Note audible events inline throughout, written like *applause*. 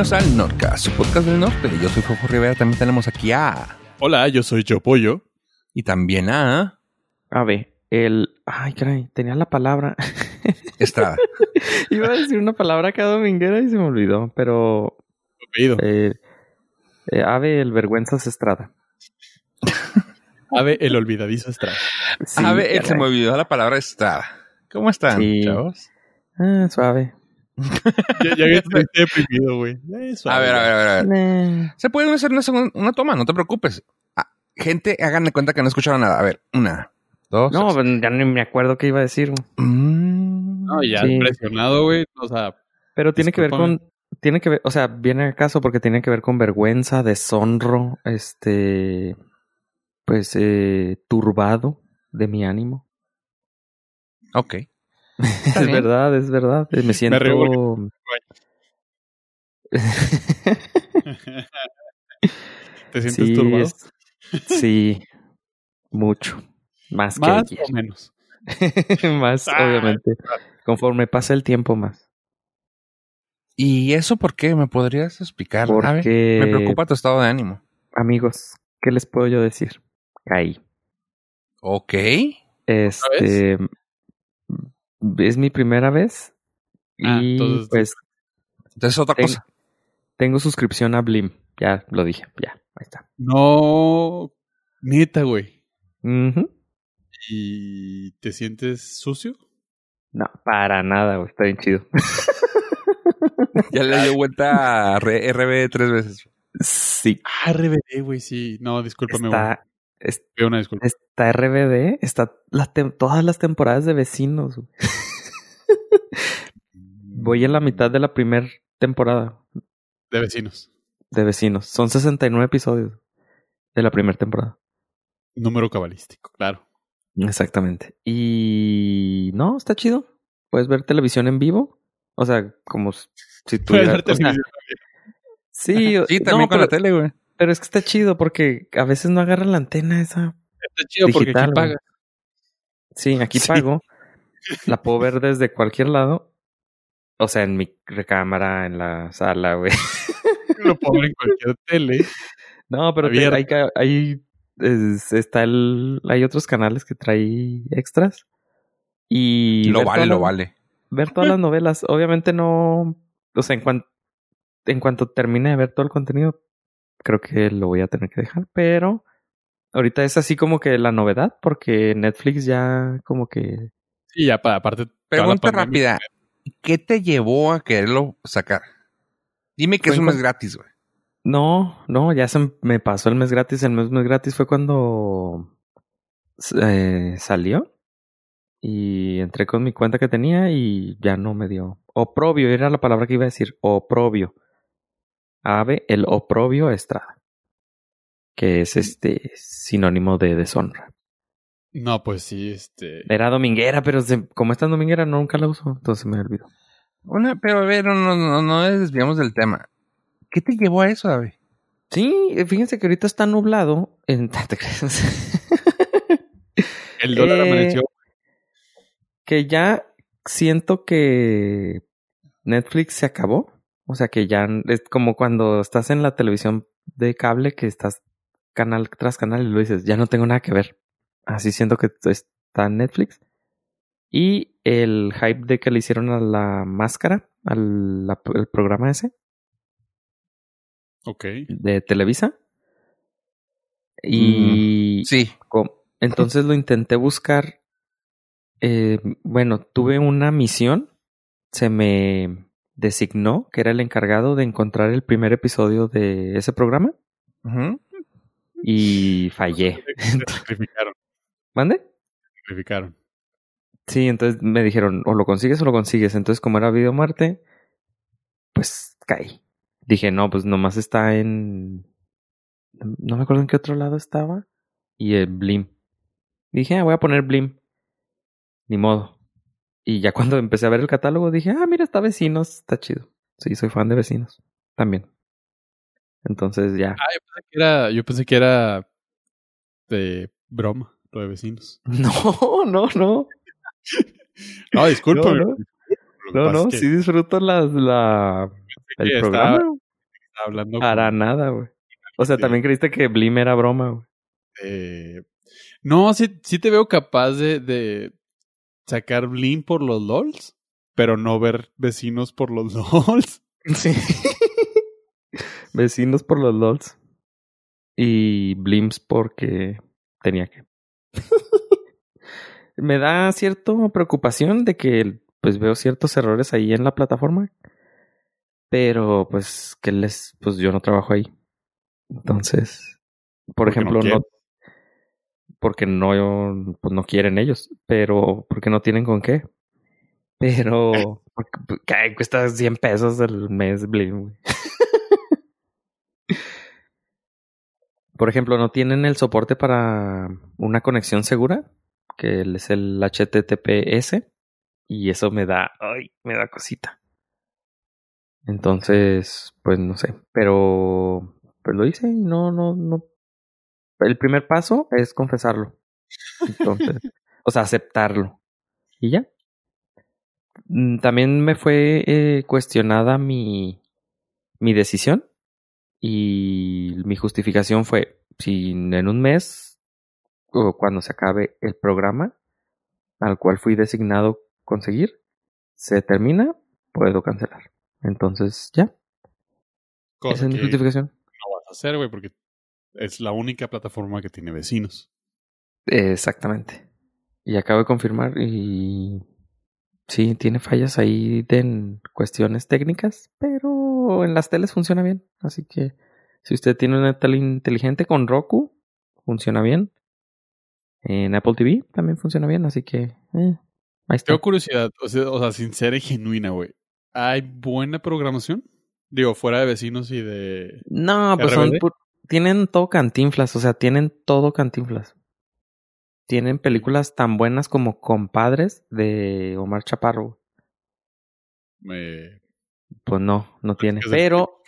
Bienvenidos al Nordcast, su podcast del norte. Yo soy Fofo Rivera, también tenemos aquí a... Hola, yo soy Yo Pollo. Y también a... A ver, el... Ay, caray, tenía la palabra. *laughs* Estrada. Iba a decir una palabra cada dominguera y se me olvidó, pero... Apellido. Eh, eh, Ave el Vergüenzas Estrada. *laughs* Ave el olvidadizo Estrada. Sí, Ave, eh, se me olvidó la palabra Estrada. ¿Cómo están, Sí. chavos? Ah, suave. *laughs* Ya, ya estoy deprimido, güey. Eh, A ver, a ver, a ver. a ver. Nah. Se puede hacer una, segunda- una toma, no te preocupes. Ah, gente, hagan de cuenta que no escucharon nada. A ver, una, dos... No, pues, ya ni me acuerdo qué iba a decir. Mm, No, ya Sí. presionado, güey. O sea, Pero tiene que ver con... Tiene que ver, o sea, viene al caso porque tiene que ver con vergüenza, deshonro, este... Pues, eh, turbado de mi ánimo. Ok. Es bien. verdad, es verdad. Eh, Me siento... río *laughs* ¿te sientes sí, turbado? es- sí, mucho. Más, Más que o menos. ayer. *laughs* más, Ah, obviamente. Conforme pasa el tiempo más. ¿Y eso por qué? ¿Me podrías explicar? Porque, me preocupa tu estado de ánimo. amigos, ¿qué les puedo yo decir? Caí. Ok. Este... Es mi primera vez. Ah, y entonces- pues Entonces otra Ten- cosa. tengo suscripción a Blim. Ya lo dije, ya, ahí está. No, neta, güey. ¿Y te sientes sucio? No, para nada, güey. Está bien chido. Ya le dio vuelta a R- RB tres veces. sí. Ah, RBD, güey, sí. No, discúlpame, güey. Está, es- una disculpa. Está RBD, está todas las temporadas de vecinos. *laughs* Voy en la mitad de la primera temporada De vecinos. de vecinos. Son 69 episodios de la primera temporada. Número cabalístico, claro. Exactamente. Y no, está chido. Puedes ver televisión en vivo. O sea, como si Puedes tuviera... ver o sea, televisión. sí, o- Sí, también no, con pero, la tele, güey. Pero es que está chido porque a veces no agarra la antena esa. Está chido porque aquí pagas. Sí, aquí Sí. pago. *laughs* La puedo ver desde cualquier lado. O sea, en mi recámara, en la sala, güey. *laughs* Lo puedo ver en cualquier tele. No, pero te- hay, hay es- está el, hay otros canales que trae extras. Y Lo vale, lo vale. Ver todas las *laughs* novelas. Obviamente no, o sea, en cuanto, en cuanto termine de ver todo el contenido, creo que lo voy a tener que dejar, pero ahorita es así como que la novedad, porque Netflix ya como que Sí, ya, pa- aparte. Pregunta pandemia. rápida. ¿Qué te llevó a quererlo sacar? Dime que Fue es un mes gratis, güey. No, no, ya se me pasó el mes gratis. El mes, mes gratis fue cuando eh, salió y entré con mi cuenta que tenía y ya no me dio. Oprobio era la palabra que iba a decir. Oprobio. Ave, el oprobio Estrada. Que es este sinónimo de deshonra. No, pues sí, este. Era dominguera, pero se- como esta dominguera nunca la uso, entonces me olvidó. Una, pero a ver, no, no, no, no desviamos del tema. ¿Qué te llevó a eso, David? Sí, fíjense que ahorita está nublado. En... *laughs* ¿Te crees? El dólar Eh, amaneció. que ya siento que Netflix se acabó. O sea que ya es como cuando estás en la televisión de cable que estás canal tras canal y lo dices, ya no tengo nada que ver. Así siento que está en Netflix. Y el hype de que le hicieron a la máscara, al la- el programa ese Ok. de Televisa. Y Sí. Entonces lo intenté buscar. Eh, bueno, tuve una misión. Se me designó que era el encargado de encontrar el primer episodio de ese programa y *laughs* fallé. Se sacrificaron. ¿Mande? Sacrificaron. Sí, entonces me dijeron o lo consigues o lo consigues. Entonces, como era video muerte, pues caí. Dije, no, pues nomás está en. No me acuerdo en qué otro lado estaba. Y el Blim. Dije, ah, voy a poner Blim. Ni modo. Y ya cuando *laughs* empecé a ver el catálogo dije, ah, mira, está Vecinos, está chido. Sí, soy fan de Vecinos. También. Entonces ya. Ah, yo pensé que era, yo pensé que era de broma, lo de vecinos. *laughs* No, no, no. *laughs* No, disculpa. No, no. No, no, sí disfruto las, la, el programa. hablando. Para nada, güey. O sea, también creíste que Blim era broma, güey. Eh, no, sí, sí te veo capaz de, de sacar Blim por los LOLs, pero no ver vecinos por los *laughs* LOLs. Sí. Vecinos por los LOLs. Y Blims porque tenía que. *laughs* Me da cierta preocupación de que pues veo ciertos errores ahí en la plataforma. Pero pues que les pues yo no trabajo ahí. Entonces, por Porque ejemplo, no. Porque no pues no quieren ellos, pero porque no tienen con qué. Pero *laughs* porque, pues, cuesta 100 pesos el mes Blim, güey. *laughs* Por ejemplo, no tienen el soporte para una conexión segura, que es el HTTPS, y eso me da, ay, me da cosita. Entonces, pues no sé, pero pues lo hice y no, no, no. El primer paso es confesarlo. Entonces, *laughs* o sea, aceptarlo. Y ya. Mm, También me fue eh, cuestionada mi, mi decisión y mi justificación fue, si en un mes o cuando se acabe el programa al cual fui designado conseguir, se termina, puedo cancelar. Entonces, ya, Cosa esa es mi justificación. no vas a hacer, güey, porque es la única plataforma que tiene vecinos. Exactamente. Y acabo de confirmar y sí, tiene fallas ahí en cuestiones técnicas, pero en las teles funciona bien. Así que si usted tiene una tele inteligente con Roku, funciona bien. En Apple TV también funciona bien, así que eh, ahí está. Tengo curiosidad, o sea, o sea, sincera y genuina, güey. ¿Hay buena programación? Digo, fuera de vecinos y de... No, pues son pu- tienen todo cantinflas, o sea, tienen todo cantinflas. Tienen películas tan buenas como Compadres de Omar Chaparro. eh, Pues no, no tiene. es de- Pero,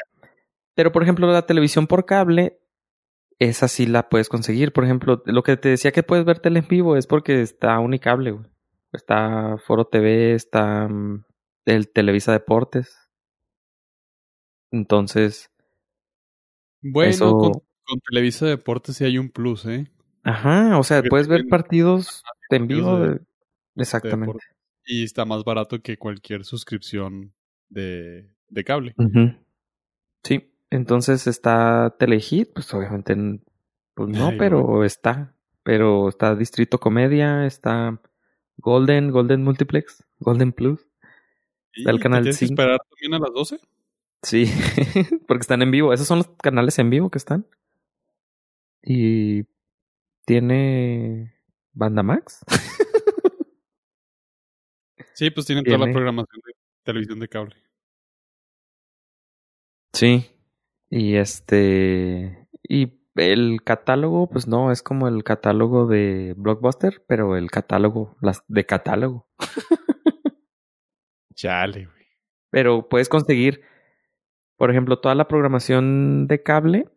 pero por ejemplo, la televisión por cable, esa sí la puedes conseguir. Por ejemplo, lo que te decía que puedes ver tele en vivo es porque está Unicable, güey. Está Foro TV, está mm, el Televisa Deportes. Entonces, Bueno, Eso- con, con Televisa Deportes sí hay un plus, ¿eh? ajá, o sea, Porque puedes ver partidos en vivo. de- de- Exactamente. Y está más barato que cualquier suscripción de, de cable. Sí, entonces está Telehit, pues obviamente pues no, Ay, pero está. Pero está Distrito Comedia, está Golden, Golden Multiplex, Golden Plus. ¿Y Está el te canal que 5. esperar también a las 12? Sí, *laughs* porque están en vivo. Esos son los canales en vivo que están. Y tiene Banda Max. *laughs* Sí, pues tienen toda la programación de televisión de cable. Sí. Y este. Y el catálogo, pues no, es como el catálogo de Blockbuster, pero el catálogo, las de catálogo. *laughs* Chale, güey. Pero puedes conseguir, por ejemplo, toda la programación de cable,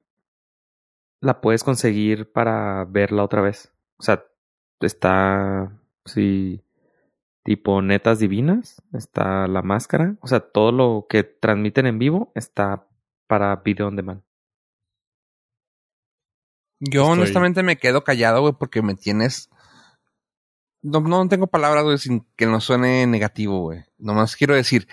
la puedes conseguir para verla otra vez. O sea, está, sí, tipo netas divinas, está la máscara, o sea, todo lo que transmiten en vivo está para video on demand. Yo Estoy- honestamente me quedo callado, güey, porque me tienes. No, no tengo palabras, güey, sin que no suene negativo, güey. Nomás quiero decir,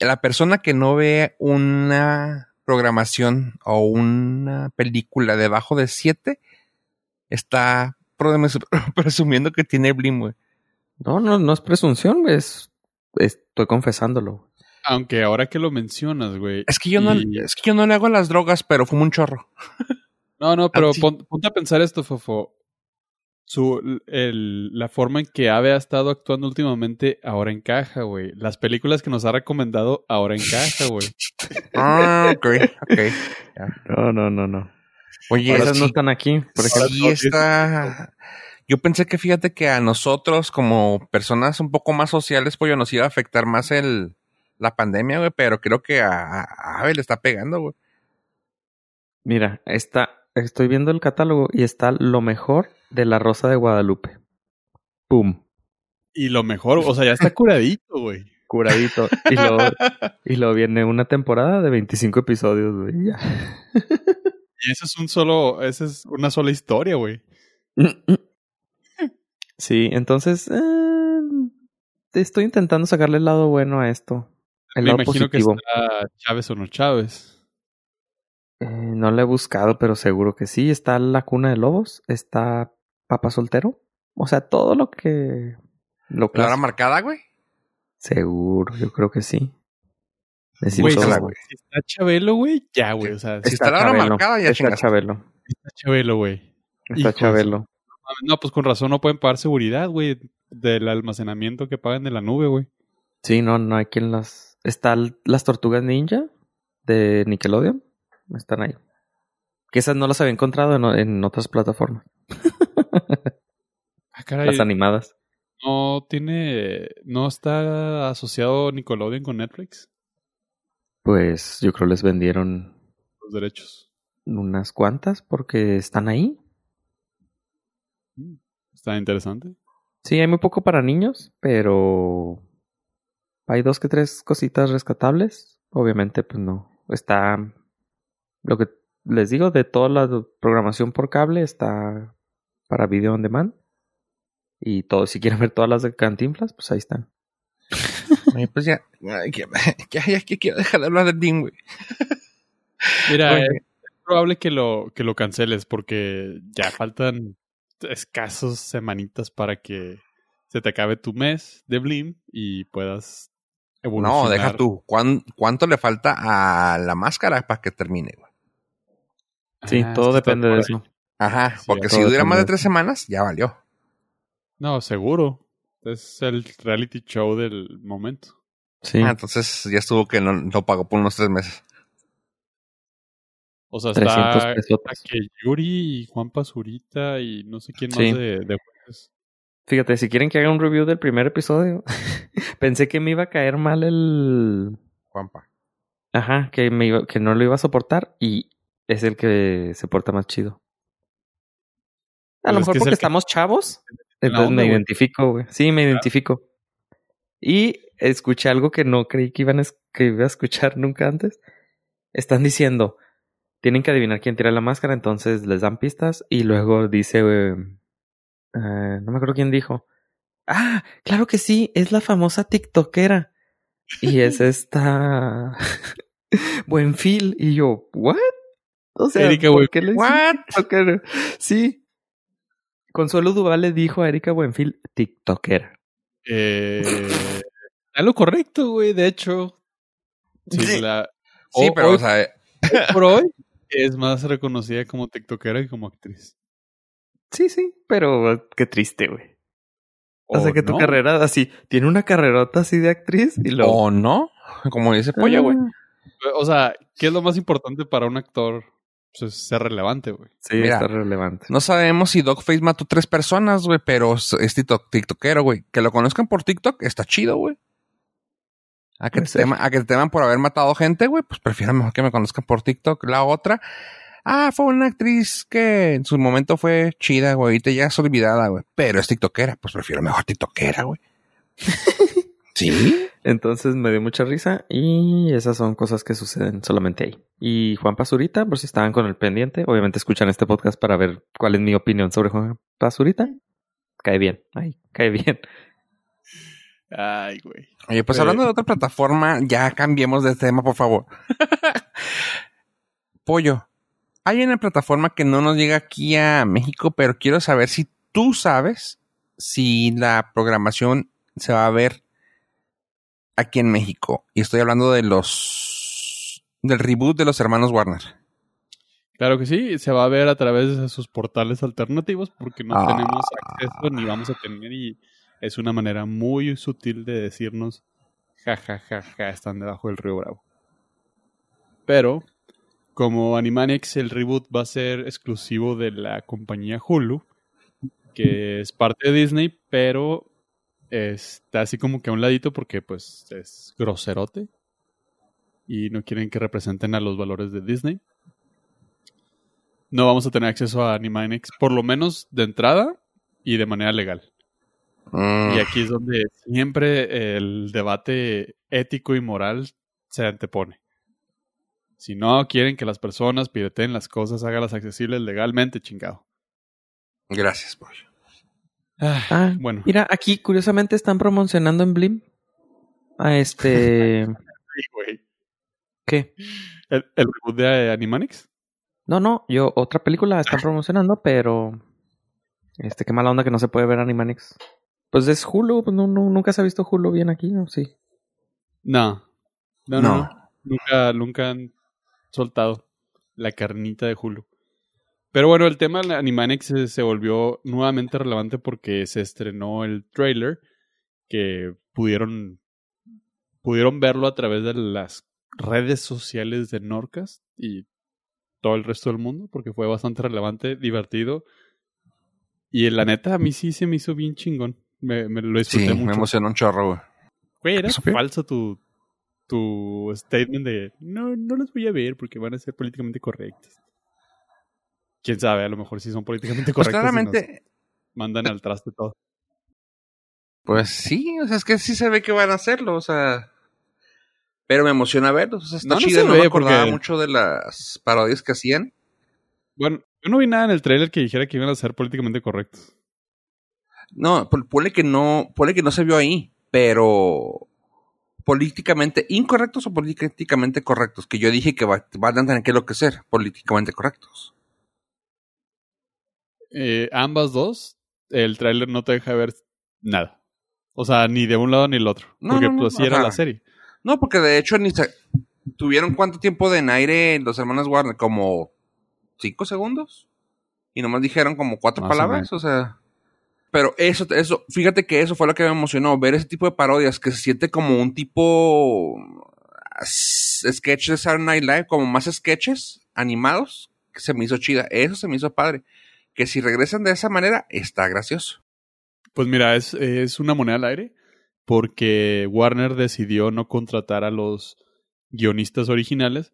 la persona que no ve una programación o una película debajo de 7 está pre- *laughs* presumiendo que tiene Blim, güey. No, no, no es presunción, es, estoy confesándolo. Aunque ahora que lo mencionas, güey. Es que yo no, es que yo no le hago las drogas, pero fumo un chorro. No, no, pero pon- ponte a pensar esto, Fofo. Su, el, la forma en que Ave ha estado actuando últimamente ahora encaja, güey. Las películas que nos ha recomendado ahora encaja, güey. *laughs* Ah, ok, ok. No, no, no, no. Oye, Esas sí, no están aquí, por ejemplo. sí está. Yo pensé que fíjate que a nosotros, como personas un poco más sociales, pues nos iba a afectar más el la pandemia, güey, pero creo que a, a a Ave le está pegando, güey. Mira, está, estoy viendo el catálogo y está lo mejor de la Rosa de Guadalupe. ¡Pum! Y lo mejor, o sea, ya está *laughs* curadito, güey. curadito. Y luego, *laughs* y luego viene una temporada de 25 episodios, güey. Ya. Y eso es un solo, esa es una sola historia, güey. *laughs* Sí, entonces eh, estoy intentando sacarle el lado bueno a esto. El Me lado imagino positivo. que está Chávez o no Chávez. Eh, no lo he buscado, pero seguro que sí. Está la cuna de lobos, está Papá Soltero. O sea, todo lo que... Lo ¿La hora marcada, güey? Seguro, yo creo que sí. Güey, güey. Si está Chabelo, güey, ya, güey. O sea, si está la hora marcada, ya está. Chabelo. está Chabelo, güey. Está. Chabelo. No, pues con razón no pueden pagar seguridad, güey, del almacenamiento que pagan de la nube, güey. Sí, no, no hay quien las... Está l- las tortugas ninja de Nickelodeon. Están ahí. Que esas no las había encontrado en, en otras plataformas. *laughs* *laughs* Ah, caray, Las animadas. no tiene, no está asociado Nickelodeon con Netflix, Pues yo creo les vendieron los derechos. unas cuantas porque están ahí. Mm, Está interesante. Sí, hay muy poco para niños, pero hay dos que tres cositas rescatables. Obviamente, pues no. Está lo que les digo de toda la programación por cable está para video on demand. Y todo, si quieren ver todas las de Cantinflas, pues ahí están. *laughs* Pues ya, ay, que, *laughs* ya, que quiero dejar de hablar del DIN, güey. Mira, es probable que lo, que lo canceles porque ya faltan escasos semanitas para que se te acabe tu mes de Blim y puedas evolucionar. No, deja tú. ¿Cuán- ¿Cuánto le falta a la máscara para que termine, güey? Sí, Ah, todo es que está depende de eso. Ajá, Sí, porque si dura más de tres semanas, ya valió. No, seguro. Es el reality show del momento. Sí, Ah, entonces ya estuvo que no lo pagó por unos tres meses. O sea, 300 está, que Yuri y Juan Pazurita y no sé quién más Sí. de, de jueces. Fíjate, si quieren que haga un review del primer episodio, *laughs* pensé que me iba a caer mal el, Juanpa. Ajá, que, me iba- que no lo iba a soportar y es el que se porta más chido. A lo mejor porque que- estamos chavos, entonces onda, me güey. identifico, güey. Sí, me identifico. Y escuché algo que no creí que iban a, es- que iba a escuchar *laughs* nunca antes. Están diciendo, tienen que adivinar quién tira la máscara, entonces les dan pistas y luego dice, eh, eh, no me acuerdo quién dijo. Ah, claro que sí, es la famosa TikTokera. Y es *laughs* esta *laughs* Buenfil. Y yo, ¿what? O sea, Erika ¿por Buenfil. qué le What? Sí. Consuelo Duval le dijo a Erika Buenfil TikTokera. Eh, *laughs* está lo correcto, güey, de hecho. Sí, Sí. la- Sí, pero, hoy o sea, *laughs* por hoy es más reconocida como tiktokera que como actriz. Sí, sí, pero qué triste, güey. O, sea, que tu carrera así, tiene una carrerota así de actriz y luego... o no, como dice Pollo, güey. Ah, O sea, ¿qué es lo más importante para un actor? Pues es ser relevante, güey. Sí, Mira, está relevante. No sabemos si Dogface mató tres personas, güey, pero es tiktok- tiktokero, güey. Que lo conozcan por TikTok está chido, güey. A que, te ser. teman, a que te teman por haber matado gente, güey, pues prefiero mejor que me conozcan por TikTok. La otra, ah, fue una actriz que en su momento fue chida, güey, ahorita ya es olvidada, güey. Pero es tiktokera, pues prefiero mejor tiktokera, güey. *laughs* sí. Entonces me dio mucha risa y esas son cosas que suceden solamente ahí. Y Juan Pazurita, por si estaban con el pendiente, obviamente escuchan este podcast para ver cuál es mi opinión sobre Juan Pazurita. Cae bien, ay, cae bien. Ay, güey. Oye, pues Eh. hablando de otra plataforma, ya cambiemos de tema, por favor. *laughs* Pollo, hay una plataforma que no nos llega aquí a México, pero quiero saber si tú sabes si la programación se va a ver aquí en México. Y estoy hablando de los del reboot de los hermanos Warner. Claro que sí, se va a ver a través de sus portales alternativos porque no Ah. tenemos acceso ni vamos a tener y es una manera muy sutil de decirnos ja ja ja ja están debajo del río Bravo. Pero como Animaniacs el reboot va a ser exclusivo de la compañía Hulu, que es parte de Disney, pero está así como que a un ladito porque pues es groserote y no quieren que representen a los valores de Disney no vamos a tener acceso a Animaniacs, por lo menos de entrada y de manera legal. Mm, Y aquí es donde siempre el debate ético y moral se antepone. Si no quieren que las personas pirateen las cosas, hágalas accesibles legalmente, chingado. Gracias, pollo. Ah, Ah, bueno, Mira, aquí curiosamente están promocionando en Blim a este... *laughs* sí. ¿Qué? ¿El, el reboot de Animanics? No, no, yo otra película están promocionando, pero este qué mala onda que no se puede ver Animanics. Pues es Hulu, pues no, no, nunca se ha visto Hulu bien aquí, ¿no? Sí. No. No, no. No. no. Nunca, nunca han soltado la carnita de Hulu. Pero bueno, el tema de Animaniacs se, se volvió nuevamente relevante porque se estrenó el trailer que pudieron pudieron verlo a través de las redes sociales de Norcast y todo el resto del mundo porque fue bastante relevante, divertido y la neta a mí sí se me hizo bien chingón. Me, me lo disfruté Sí, me mucho. emocionó un chorro, güey. Güey, era falso tu, tu statement de no, no los voy a ver porque van a ser políticamente correctos. Quién sabe, a lo mejor sí son políticamente *laughs* Pues correctos. y claramente, mandan al traste todo. pues sí, o sea, es que sí se ve que van a hacerlo, o sea. Pero me emociona verlos, o sea, está No, no chido, se no me acordaba porque- mucho de las parodias que hacían. Bueno, yo no vi nada en el trailer que dijera que iban a ser políticamente correctos. No, pon- ponle que no, ponle que no se vio ahí, pero políticamente incorrectos o políticamente correctos, que yo dije que va- van a tener que lo que ser, políticamente correctos. Eh, ambas dos, el trailer no te deja ver nada. O sea, ni de un lado ni del otro. No, porque no, no, pues así era ajá. la serie. No, porque de hecho ni se... ¿Tuvieron cuánto tiempo de en aire los hermanos Warner? ¿Como cinco segundos? Y nomás dijeron como cuatro Más palabras, o, sea... Pero eso, eso, fíjate que eso fue lo que me emocionó, ver ese tipo de parodias que se siente como un tipo s- sketch de Saturday Night Live, como más sketches animados, que se me hizo chida. Eso se me hizo padre. Que si regresan de esa manera, está gracioso. Pues mira, es, es una moneda al aire porque Warner decidió no contratar a los guionistas originales,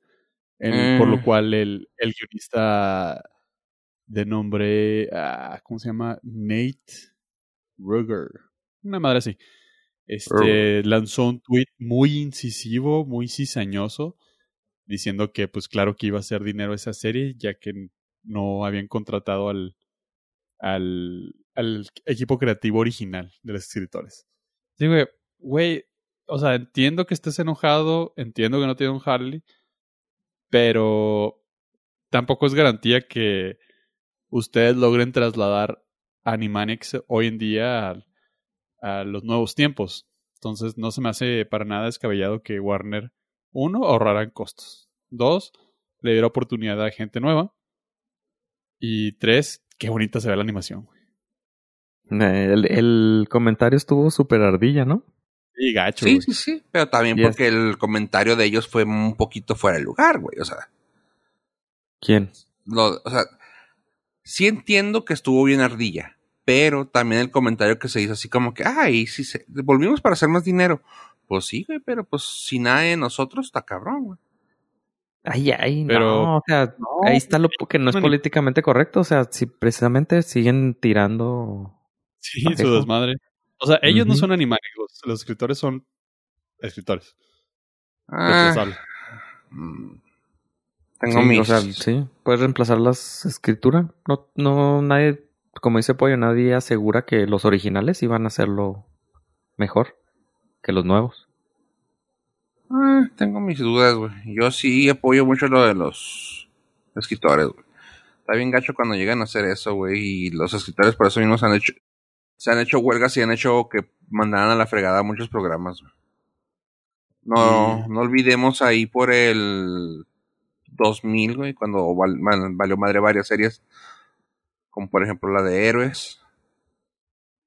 en- Mm. por lo cual el, el guionista de nombre, ah, ¿cómo se llama? Nate Ruger, una madre así, este, lanzó un tweet muy incisivo, muy cizañoso, diciendo que pues claro que iba a hacer dinero esa serie, ya que no habían contratado al, al, equipo creativo original de los escritores. Digo, güey, o sea, entiendo que estés enojado, entiendo que no tiene un Harley, pero tampoco es garantía que ustedes logren trasladar Animaniacs hoy en día a, a los nuevos tiempos. Entonces no se me hace para nada descabellado que Warner, uno, ahorrara en costos. Dos, le diera oportunidad a gente nueva. Y tres, qué bonita se ve la animación. güey. Eh, El, el comentario estuvo súper ardilla, ¿no? Y gacho, Sí, güey. sí, sí. Pero también Yes. porque el comentario de ellos fue un poquito fuera de lugar, güey. O sea, ¿Quién? lo- o sea, sí entiendo que estuvo bien ardilla, pero también el comentario que se hizo así como que, ay, sí, se, volvimos para hacer más dinero. Pues sí, güey, pero pues si nada de nosotros está cabrón, güey. Ay, ay, Pero- no, o sea, No, ahí está lo que no es políticamente correcto, o sea, si precisamente siguen tirando... Sí, Parejo. su desmadre. O sea, ellos no son animales, los, los escritores son escritores. Ah, mm, tengo Sí, mis... o sea, sí, puedes reemplazar las escrituras. No, no, nadie, como dice Pollo, nadie asegura que los originales iban a hacerlo mejor que los nuevos. Tengo mis dudas, güey. Yo sí apoyo mucho lo de los escritores, güey. Está bien gacho cuando llegan a hacer eso, güey. Y los escritores por eso mismo se han hecho, se han hecho huelgas y han hecho que mandaran a la fregada muchos programas. güey. No, Mm. no olvidemos ahí por el 2000, güey, cuando val- val- valió madre varias series, como por ejemplo la de Héroes,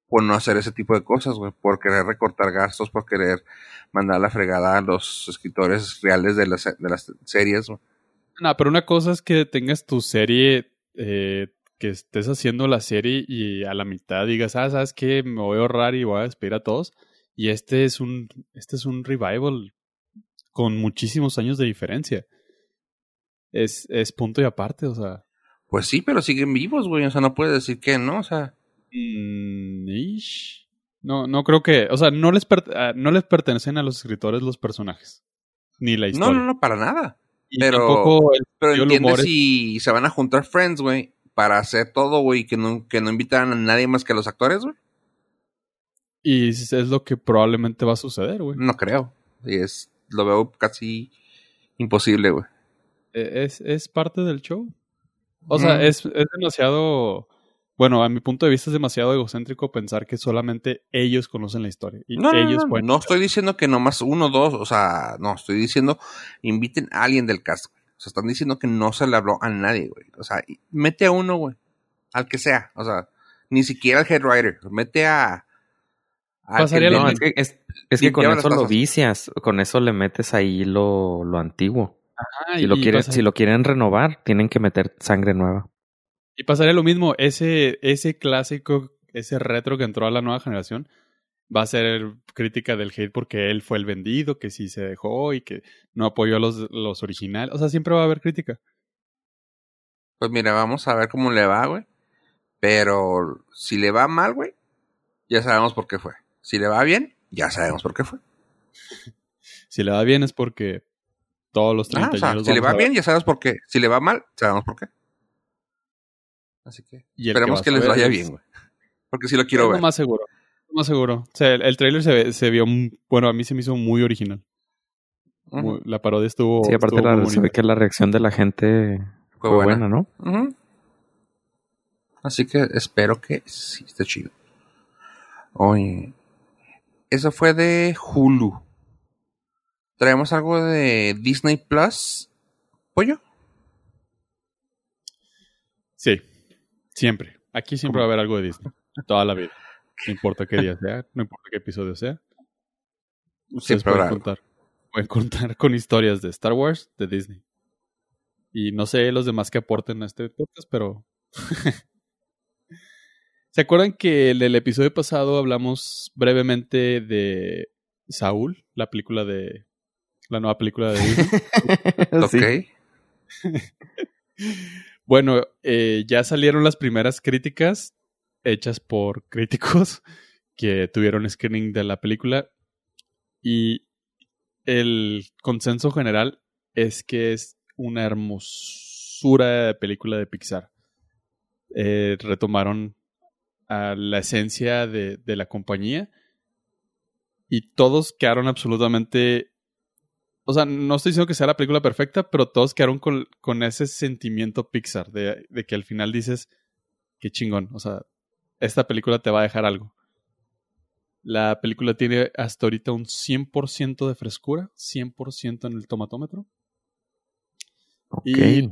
por no hacer ese tipo de cosas, güey, por querer recortar gastos, por querer mandar la fregada a los escritores reales de las, de las series, güey. No, pero una cosa es que tengas tu serie, eh, que estés haciendo la serie y a la mitad digas, ah, ¿sabes qué? Me voy a ahorrar y voy a despedir a todos. Y este es un, este es un revival con muchísimos años de diferencia. Es, es punto y aparte, o sea. Pues sí, pero siguen vivos, güey, o sea, no puedes decir que no, o sea, mm, ish. No, no creo que, o sea, no les, ah, no les pertenecen a los escritores los personajes, ni la No, historia. no, no, para nada. Y pero- tampoco el Pero entiendes es- si se van a juntar friends, güey, para hacer todo, güey, que no, que no invitan a nadie más que a los actores, güey. y es lo que probablemente va a suceder, güey. No creo. Y es, lo veo casi imposible, güey. E- Es, es parte del show. O sea, es, es demasiado, bueno, a mi punto de vista es demasiado egocéntrico pensar que solamente ellos conocen la historia. Y No, no, ellos no, pueden- no estoy diciendo que nomás uno, dos, o sea, no, estoy diciendo inviten a alguien del cast, güey. O sea, están diciendo que no se le habló a nadie, güey. O sea, mete a uno, güey. Al que sea. O sea, ni siquiera al head writer. Mete a... que lo No, es que, es, es que con eso lo vicias, con eso le metes ahí lo, lo antiguo. Ajá, Si lo, quieren, si lo quieren renovar, tienen que meter sangre nueva. Y pasaría lo mismo, ese, ese clásico, ese retro que entró a la nueva generación, va a ser crítica del hate porque él fue el vendido, que sí se dejó y que no apoyó a los, los originales. O sea, siempre va a haber crítica. Pues mira, vamos a ver cómo le va, güey. Pero si le va mal, güey, ya sabemos por qué fue. Si le va bien, ya sabemos por qué fue. *laughs* Si le va bien es porque todos los Ah, o sea, 30 si le va bien, ya sabemos por qué. Si le va mal, sabemos por qué. Así que esperemos que, les vaya bien, güey. Porque sí lo quiero es lo ver. más seguro. lo más seguro. O sea, el, el trailer se, se vio, bueno, a mí se me hizo muy original. Muy- la parodia estuvo. Sí, aparte estuvo la, muy se ve bonita. que la reacción de la gente Fue fue buena. buena, ¿no? Así que espero que sí esté chido. Oye, eso fue de Hulu. Traemos algo de Disney Plus. ¿Pollo? Sí, siempre. Aquí siempre va a haber algo de Disney. Toda la vida. No importa qué día sea, no importa qué episodio sea. Ustedes Siempre pueden contar, pueden contar con historias de Star Wars, de Disney. Y no sé los demás que aporten a este podcast, pero. *laughs* ¿Se acuerdan que en el episodio pasado hablamos brevemente de Saúl, la película de. La nueva película de Disney? *laughs* Ok. *laughs* Bueno, eh, ya salieron las primeras críticas hechas por *laughs* críticos que tuvieron screening de la película y el consenso general es que es una hermosura de película de Pixar. Eh, retomaron a la esencia de, de la compañía y todos quedaron absolutamente o sea, no estoy diciendo que sea la película perfecta, pero todos quedaron con, con ese sentimiento Pixar de, de que al final dices, qué chingón, o sea, esta película te va a dejar algo. La película tiene hasta ahorita un 100% de frescura, 100% en el tomatómetro. Y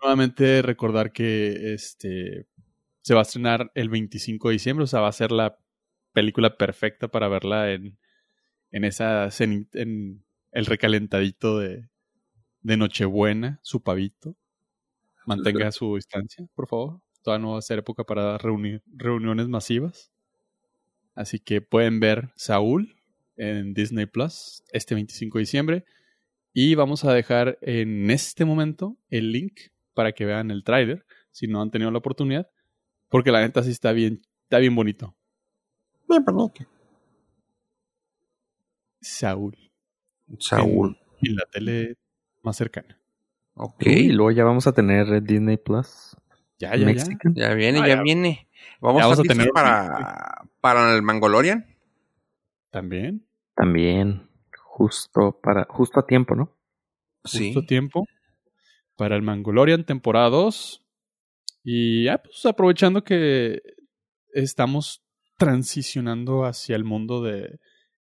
nuevamente recordar que este se va a estrenar el 25 de diciembre, o sea, va a ser la película perfecta para verla en, en esa en el recalentadito de, de Nochebuena, su pavito. Mantenga su distancia, por favor. Todavía no va a ser época para reuni- reuniones masivas. Así que pueden ver Saúl en Disney Plus este 25 de diciembre. Y vamos a dejar en este momento el link para que vean el tráiler, si no han tenido la oportunidad, porque la neta sí está bien, está bien bonito. Bien bonito. Saúl, Saúl. en la tele más cercana. Ok. Y luego ya vamos a tener Disney Plus. Ya, ya, ya. Mexican. Ya viene, Ah, ya, ya. viene. Vamos, Ya a, vamos a tener- para, para el Mangolorian. También, También. Justo para, justo a tiempo, ¿no? Sí. justo tiempo para el Mangolorian temporada 2. Y ya, pues aprovechando que estamos transicionando hacia el mundo de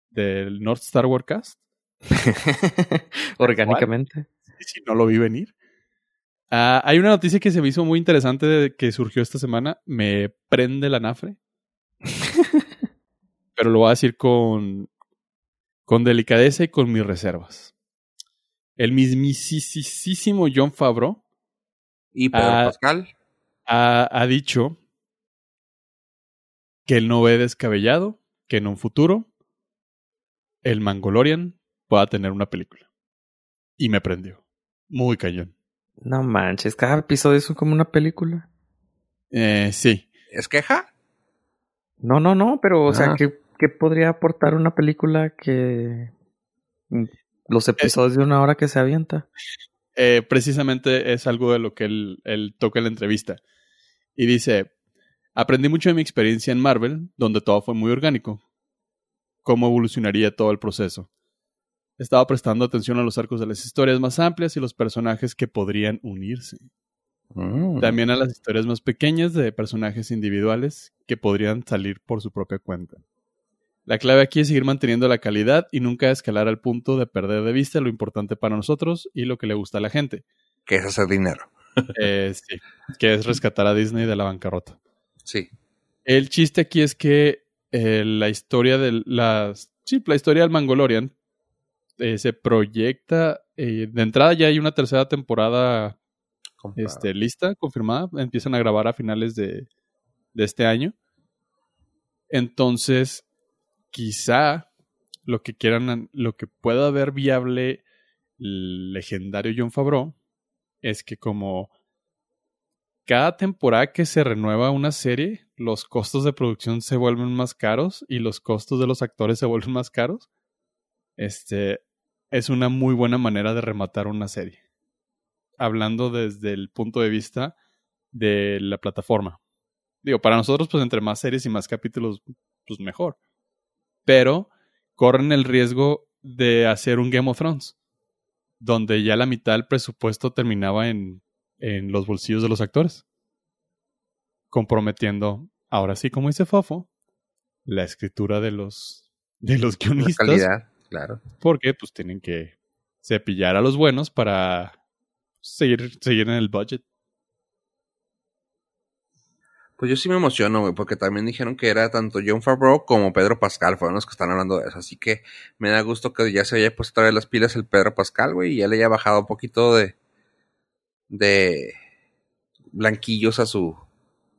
del North Star Warcast. *laughs* Orgánicamente. si no lo vi venir. Ah, hay una noticia que se me hizo muy interesante de- que surgió esta semana. Me prende la nafre. *laughs* Pero lo voy a decir con, con delicadeza y con mis reservas. El mismísimo John Favreau Y Pedro Ah, Pascal. ha, ha dicho que él no ve descabellado que en un futuro el Mangolorian pueda tener una película. Y me prendió. Muy cañón. No manches, cada episodio es como una película. Eh, sí. ¿Es queja? No, no, no, pero o sea Ah. que ¿qué podría aportar una película que los episodios de una hora que se avienta? Eh, precisamente es algo de lo que él, él toca en la entrevista. Y dice, aprendí mucho de mi experiencia en Marvel, donde todo fue muy orgánico. Cómo evolucionaría todo el proceso. Estaba prestando atención a los arcos de las historias más amplias y los personajes que podrían unirse. Mm. También a las historias más pequeñas de personajes individuales que podrían salir por su propia cuenta. La clave aquí es seguir manteniendo la calidad y nunca escalar al punto de perder de vista lo importante para nosotros y lo que le gusta a la gente. Que es hacer dinero. *laughs* Eh, sí, que es rescatar a Disney de la bancarrota. Sí. El chiste aquí es que eh, la historia de las. Sí, la historia del Mangolorian eh, se proyecta. eh, de entrada ya hay una tercera temporada Comprado. este, lista, confirmada. Empiezan a grabar a finales de, de este año. Entonces, quizá lo que quieran, lo que pueda haber viable el legendario John Favreau es que como cada temporada que se renueva una serie, los costos de producción se vuelven más caros y los costos de los actores se vuelven más caros. Este es una muy buena manera de rematar una serie. Hablando desde el punto de vista de la plataforma. Digo, para nosotros, pues entre más series y más capítulos, pues mejor. Pero corren el riesgo de hacer un Game of Thrones, donde ya la mitad del presupuesto terminaba en, en los bolsillos de los actores, comprometiendo, ahora sí, como dice Fofo, la escritura de los, de los La guionistas, calidad, claro. porque pues tienen que cepillar a los buenos para seguir, seguir en el budget. Pues yo sí me emociono, güey, porque también dijeron que era tanto John Favreau como Pedro Pascal, fueron los que están hablando de eso. Así que me da gusto que ya se haya puesto otra vez las pilas el Pedro Pascal, güey, y ya le haya bajado un poquito de. de. blanquillos a su.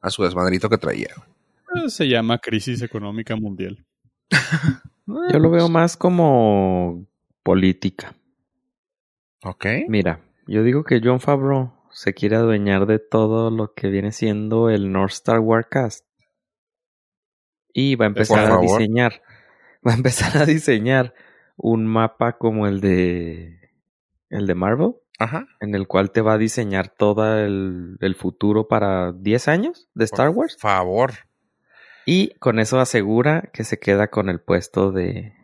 a su desmadrito que traía, Se llama crisis económica mundial. *laughs* Yo lo veo más como política. Ok. Mira, yo digo que John Favreau se quiere adueñar de todo lo que viene siendo el North Star Warcast. Y va a empezar a diseñar. *laughs* Va a empezar a diseñar un mapa como el de. el de Marvel. Ajá. En el cual te va a diseñar todo el, el futuro para 10 años de Star Por Wars. favor. Y con eso asegura que se queda con el puesto de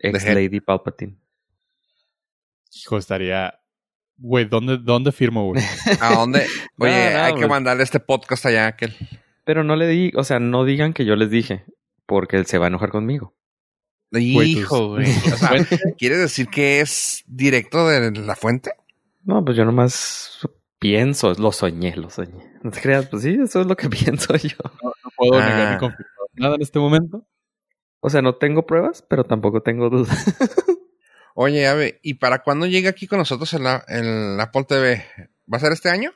ex. Lady Palpatine. Hijo, estaría. Güey, ¿dónde, ¿dónde firmo, güey? *laughs* ¿A dónde? *laughs* Oye, no, hay que mandarle este podcast allá a aquel. Pero no le di, o sea, no digan que yo les dije, porque él se va a enojar conmigo. Hijo, güey. O sea, *laughs* ¿quieres decir que es directo de la fuente? No, pues yo nomás pienso, lo soñé, lo soñé. No te creas, pues sí, eso es lo que pienso yo. No puedo negar Ah. ni confirmar nada en este momento. O sea, no tengo pruebas, pero tampoco tengo dudas. *laughs* Oye, a ver, ¿y para cuándo llega aquí con nosotros en la, en Apple TV? ¿Va a ser este año?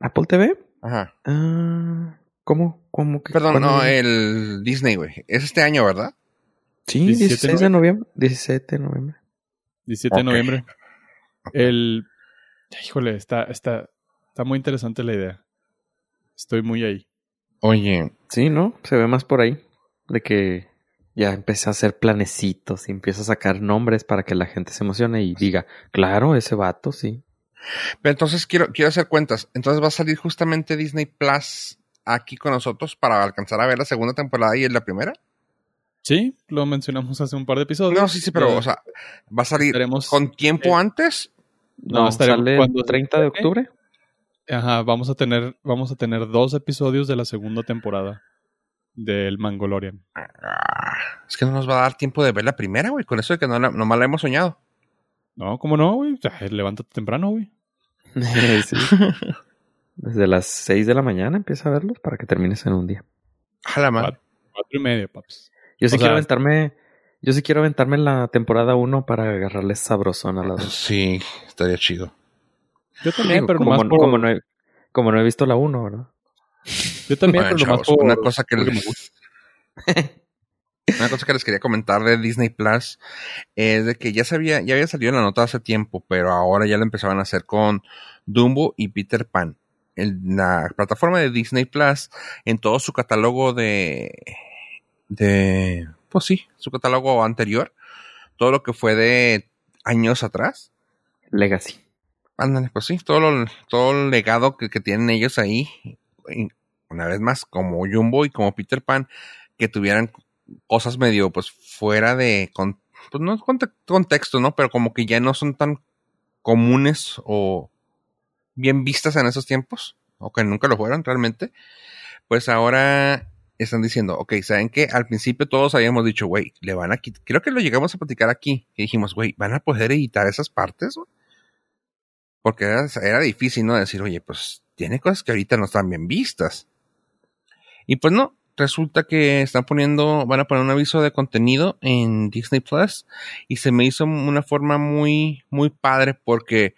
¿Apple TV? Ajá. Ah, ¿Cómo? ¿Cómo que? Perdón, no, viene? el Disney, güey. Es este año, ¿verdad? Sí, 17 16 de noviembre. 17 de noviembre. 17 de noviembre. El. Híjole, está, está, está muy interesante la idea. Estoy muy ahí. Oye, Sí, ¿no? Se ve más por ahí. De que ya empieza a hacer planecitos y empieza a sacar nombres para que la gente se emocione y diga, claro, ese vato, sí. pero entonces quiero, quiero hacer cuentas. Entonces va a salir justamente Disney Plus aquí con nosotros para alcanzar a ver la segunda temporada y la primera. Sí, lo mencionamos hace un par de episodios. No, sí, sí, pero, o sea, va a salir estaremos- con tiempo eh, antes. No, No, estaremos sale cuando el se 30 de octubre. Ajá, vamos a tener, vamos a tener dos episodios de la segunda temporada del Mangolorian. Ah, es que no nos va a dar tiempo de ver la primera, güey. Con eso de que no la, nomás la hemos soñado. No, ¿cómo no, güey? Sea, levántate temprano, güey. *laughs* Sí. Desde las 6 de la mañana empieza a verlos para que termines en un día. A la madre. Cuatro, y media, paps. Yo sí O sea- quiero aventarme, yo sí quiero aventarme la temporada 1 para agarrarle sabrosón a la 2. Sí, estaría chido. Yo también, Digo, pero como, nomás por... como no he, como no he visto la 1, ¿verdad? Yo también, Bueno, pero nomás chavos, por... una cosa que les, *laughs* una cosa que les quería comentar de Disney Plus es de que ya sabía, ya había salido en la nota hace tiempo, pero ahora ya lo empezaban a hacer con Dumbo y Peter Pan. En la plataforma de Disney Plus, en todo su catálogo de de, pues sí, su catálogo anterior, todo lo que fue de años atrás. Legacy. Ándale, pues sí, todo, lo, todo el legado que, que tienen ellos ahí, una vez más, como Jumbo y como Peter Pan, que tuvieran cosas medio, pues, fuera de, con, pues no conte- contexto, ¿no? Pero como que ya no son tan comunes o bien vistas en esos tiempos, o que nunca lo fueron realmente, pues ahora están diciendo, ok, ¿saben qué? Al principio todos habíamos dicho, güey, le van a quitar, creo que lo llegamos a platicar aquí, y dijimos, güey, ¿van a poder editar esas partes? güey?" Porque era, difícil, ¿no? Decir, oye, pues tiene cosas que ahorita no están bien vistas. Y pues no, resulta que están poniendo, van a poner un aviso de contenido en Disney Plus y se me hizo una forma muy, muy padre porque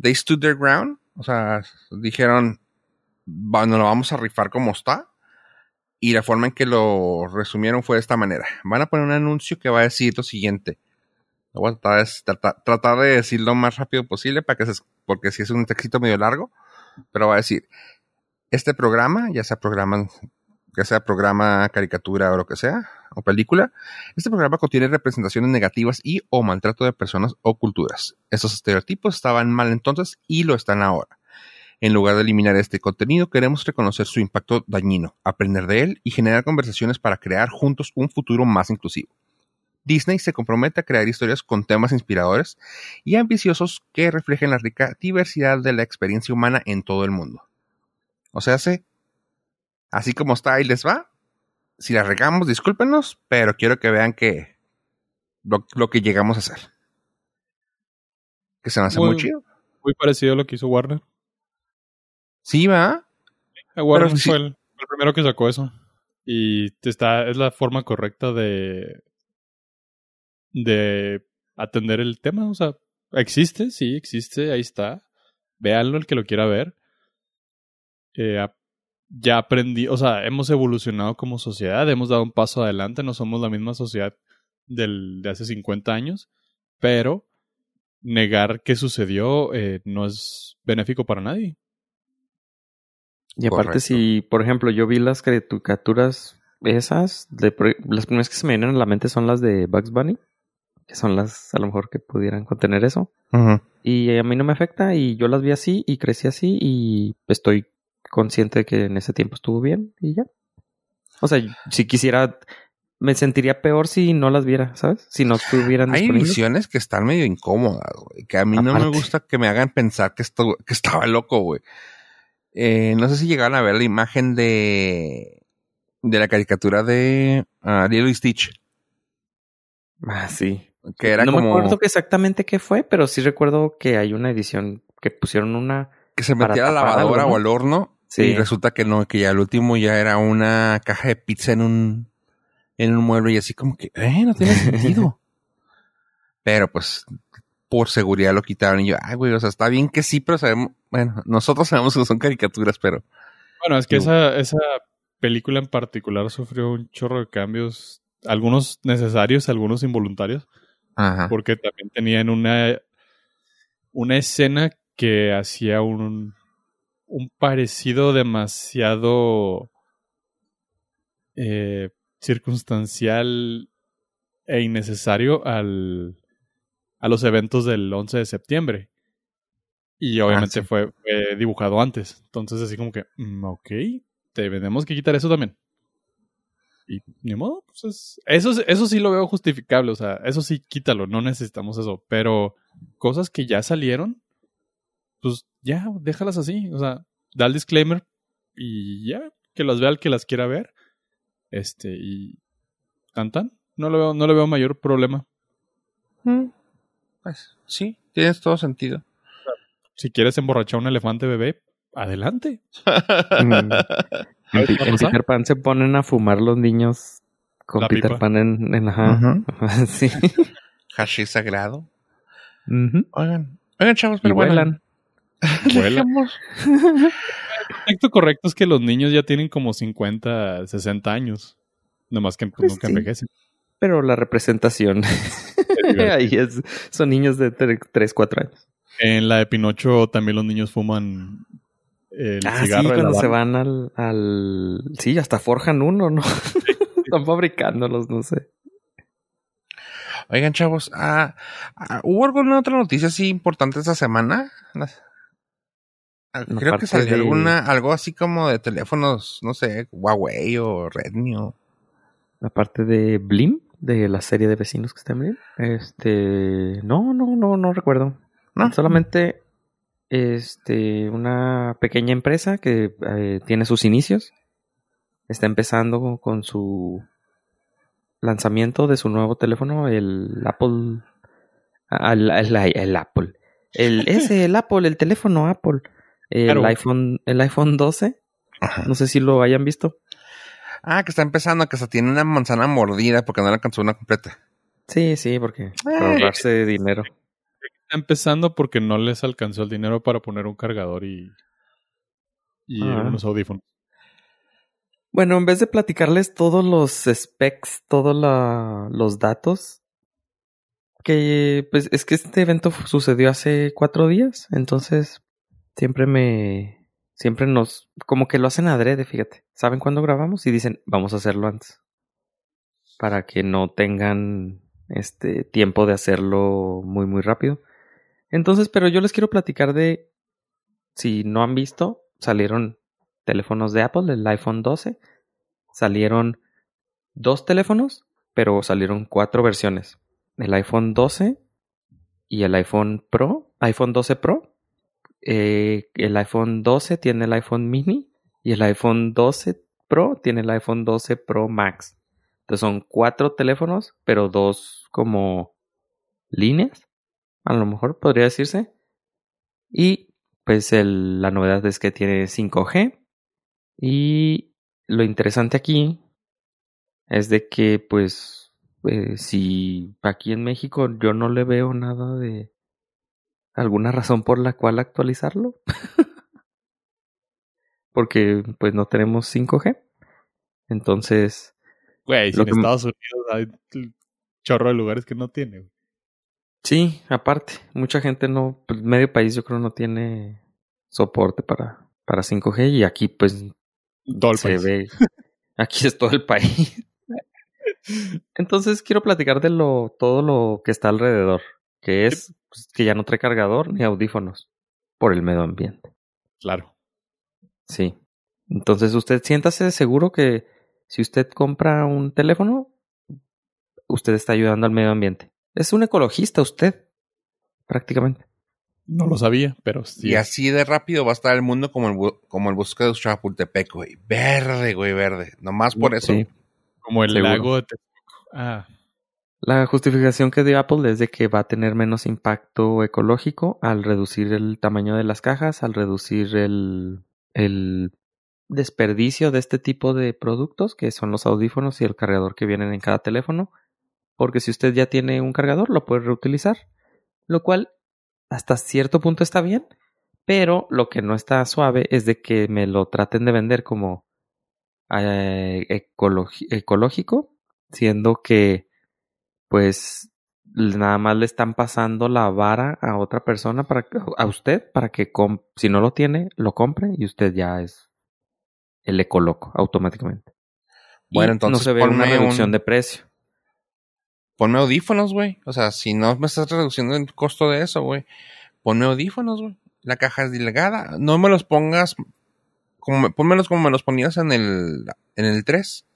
they stood their ground, o sea, dijeron, bueno, lo vamos a rifar como está. Y la forma en que lo resumieron fue de esta manera. Van a poner un anuncio que va a decir lo siguiente. Lo voy a tratar de, tratar, tratar de decirlo lo más rápido posible para que se, porque si es un textito medio largo, pero va a decir, este programa, ya sea programa, ya sea programa, caricatura o lo que sea, o película, este programa contiene representaciones negativas y o maltrato de personas o culturas. Estos estereotipos estaban mal entonces y lo están ahora. En lugar de eliminar este contenido, queremos reconocer su impacto dañino, aprender de él y generar conversaciones para crear juntos un futuro más inclusivo. Disney se compromete a crear historias con temas inspiradores y ambiciosos que reflejen la rica diversidad de la experiencia humana en todo el mundo. O sea, se, así como está, ahí les va. Si la regamos, discúlpenos, pero quiero que vean que lo, lo que llegamos a hacer. Que se me hace muy, muy chido. Muy parecido a lo que hizo Warner. Sí, va. Warner Pero, fue sí. el, el, primero que sacó eso. Y está, es la forma correcta de, de atender el tema. O sea, existe, sí, existe, ahí está. Véanlo el que lo quiera ver. Eh, ya aprendí, o sea, hemos evolucionado como sociedad, hemos dado un paso adelante, no somos la misma sociedad del, de hace 50 años, pero negar que sucedió eh, no es benéfico para nadie. Y aparte, Correcto. si, por ejemplo, yo vi las caricaturas esas, de, las primeras que se me vienen a la mente son las de Bugs Bunny, que son las a lo mejor que pudieran contener eso. Uh -huh. Y a mí no me afecta y yo las vi así y crecí así y estoy consciente de que en ese tiempo estuvo bien y ya. O sea, si quisiera, me sentiría peor si no las viera, ¿sabes? Si no estuvieran Hay visiones que están medio incómodas, güey. Que a mí Aparte. no me gusta que me hagan pensar que, esto, que estaba loco, güey. Eh, no sé si llegaron a ver la imagen de de la caricatura de uh, Lilo y Stitch. Ah, sí. Que era no como... me acuerdo exactamente qué fue, pero sí recuerdo que hay una edición que pusieron una... Que se metía a la lavadora o al horno sí. y resulta que no, que ya el último ya era una caja de pizza en un, en un mueble y así como que, eh, no tiene sentido. *laughs* pero pues por seguridad lo quitaron y yo, ay, güey, o sea, está bien que sí, pero sabemos, bueno, nosotros sabemos que son caricaturas, pero... Bueno, es que esa, esa película en particular sufrió un chorro de cambios, algunos necesarios, algunos involuntarios, Ajá. porque también tenían una, una escena que hacía un, un parecido demasiado eh, circunstancial e innecesario al, a los eventos del 11 de septiembre. Y obviamente Ah, sí. fue, fue dibujado antes. Entonces así como que, mm, ok, tenemos que quitar eso también. Y ni modo, pues es- eso, eso sí lo veo justificable, o sea, eso sí quítalo, no necesitamos eso. Pero cosas que ya salieron, pues ya, déjalas así. O sea, da el disclaimer y ya, que las vea el que las quiera ver. Este, y tan tan. No le veo, no le veo mayor problema. Mm, Pues sí, tienes todo sentido. Si quieres emborrachar a un elefante bebé, adelante. *laughs* En, ¿Sabes Pi- qué va a en? Peter Pan se ponen a fumar los niños con La Peter pipa. Pan en, en ajá. *laughs* sí. Hashi sagrado. Ujú. Oigan, oigan, chavos, pero bueno. vuelan. *laughs* Vuelan. El correcto correcto es que los niños ya tienen como 50, 60 años. Nomás que pues, Pues nunca sí. envejecen. Pero la representación *laughs* ahí es, son niños de 3, 4 años. En la de Pinocho también los niños fuman el Ah, sí, cigarro. cuando se van al, al... Sí, hasta forjan uno, ¿no? *laughs* Están fabricándolos, no sé. Oigan, chavos, ah, ah, ¿hubo alguna otra noticia así importante esta semana? Ah, Creo que salió de- alguna, algo así como de teléfonos, no sé, Huawei o Redmi o... Aparte de Blim, de la serie de vecinos que está en Blim. Este. No, no, no, no recuerdo. ¿no? Solamente este, una pequeña empresa que eh, tiene sus inicios. Está empezando con su lanzamiento de su nuevo teléfono, el Apple. ah, El, el- el Apple. El, *laughs* ese, el Apple, el teléfono Apple. El Claro. iPhone, el iPhone 12. Ajá. No sé si lo hayan visto. Ah, que está empezando, que hasta tiene una manzana mordida porque no le alcanzó una completa. Sí, sí, porque para ahorrarse dinero. Está empezando porque no les alcanzó el dinero para poner un cargador y, y Ah. unos audífonos. Bueno, en vez de platicarles todos los specs, todos los datos, que pues es que este evento sucedió hace cuatro días, entonces siempre me, siempre nos, como que lo hacen adrede, fíjate. ¿Saben cuándo grabamos? Y dicen, vamos a hacerlo antes. Para que no tengan este tiempo de hacerlo muy, muy rápido. Entonces, pero yo les quiero platicar de, si no han visto, salieron teléfonos de Apple, el iPhone 12. Salieron dos teléfonos, pero salieron cuatro versiones. El iPhone 12 y el iPhone Pro, iPhone 12 Pro. Eh, el iPhone 12 tiene el iPhone mini y el iPhone 12 Pro tiene el iPhone 12 Pro Max. Entonces son cuatro teléfonos, pero dos como líneas, a lo mejor podría decirse. Y pues el- la novedad es que tiene 5G. Y lo interesante aquí es de que pues eh, si aquí en México yo no le veo nada de alguna razón por la cual actualizarlo. *laughs* Porque pues no tenemos 5G. Entonces, Güey, si en que- Estados Unidos hay chorro de lugares que no tiene. Sí, aparte, mucha gente no, pues medio país yo creo no tiene soporte para, para 5G y aquí pues Todo el se país. ve. Aquí es todo el país. Entonces quiero platicar de lo todo lo que está alrededor, que es pues, que ya no trae cargador ni audífonos por el medio ambiente. Claro. Sí. Entonces usted siéntase seguro que si usted compra un teléfono, usted está ayudando al medio ambiente. Es un ecologista usted, prácticamente. No lo sabía, pero sí. Y así de rápido va a estar el mundo como el, bu- como el bosque de Chapultepec, güey. Verde, güey, verde. Nomás por eso. Sí. Como el Seguro. lago de. Ah, La justificación que dio Apple es de que va a tener menos impacto ecológico al reducir el tamaño de las cajas, al reducir el, el desperdicio de este tipo de productos, que son los audífonos y el cargador que vienen en cada teléfono, porque si usted ya tiene un cargador, lo puede reutilizar, lo cual hasta cierto punto está bien, pero lo que no está suave es de que me lo traten de vender como eh, ecológico, siendo que pues nada más le están pasando la vara a otra persona para que- a usted para que si no lo tiene lo compre y usted ya es el ecoloco automáticamente. Bueno, Y entonces no se ve una reducción un- de precio. Ponme audífonos, güey. O sea, si no me estás reduciendo el costo de eso, güey. Ponme audífonos, güey. La caja es delgada. No me los pongas como me, pónmelos como me los ponías en el en el 3.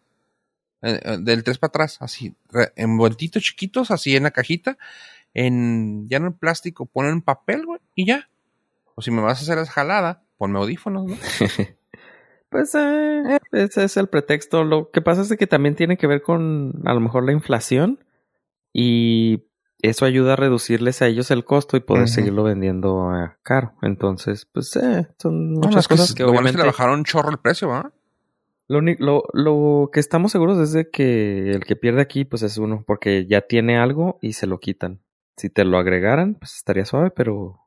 Eh, eh, del 3 para atrás, así, envueltitos chiquitos, así en la cajita, en ya no en plástico, ponlo en papel, güey, y ya. O si me vas a hacer esa jalada, ponme audífonos, ¿no? *laughs* Pues eh, ese es el pretexto. Lo que pasa es que también tiene que ver con a lo mejor la inflación y eso ayuda a reducirles a ellos el costo y poder seguirlo vendiendo a caro. Entonces, pues eh, son No, muchas es que, cosas que lo bueno es obviamente que le bajaron un chorro el precio, ¿va? Lo, lo, lo que estamos seguros es de que el que pierde aquí, pues es uno, porque ya tiene algo y se lo quitan. Si te lo agregaran, pues estaría suave, pero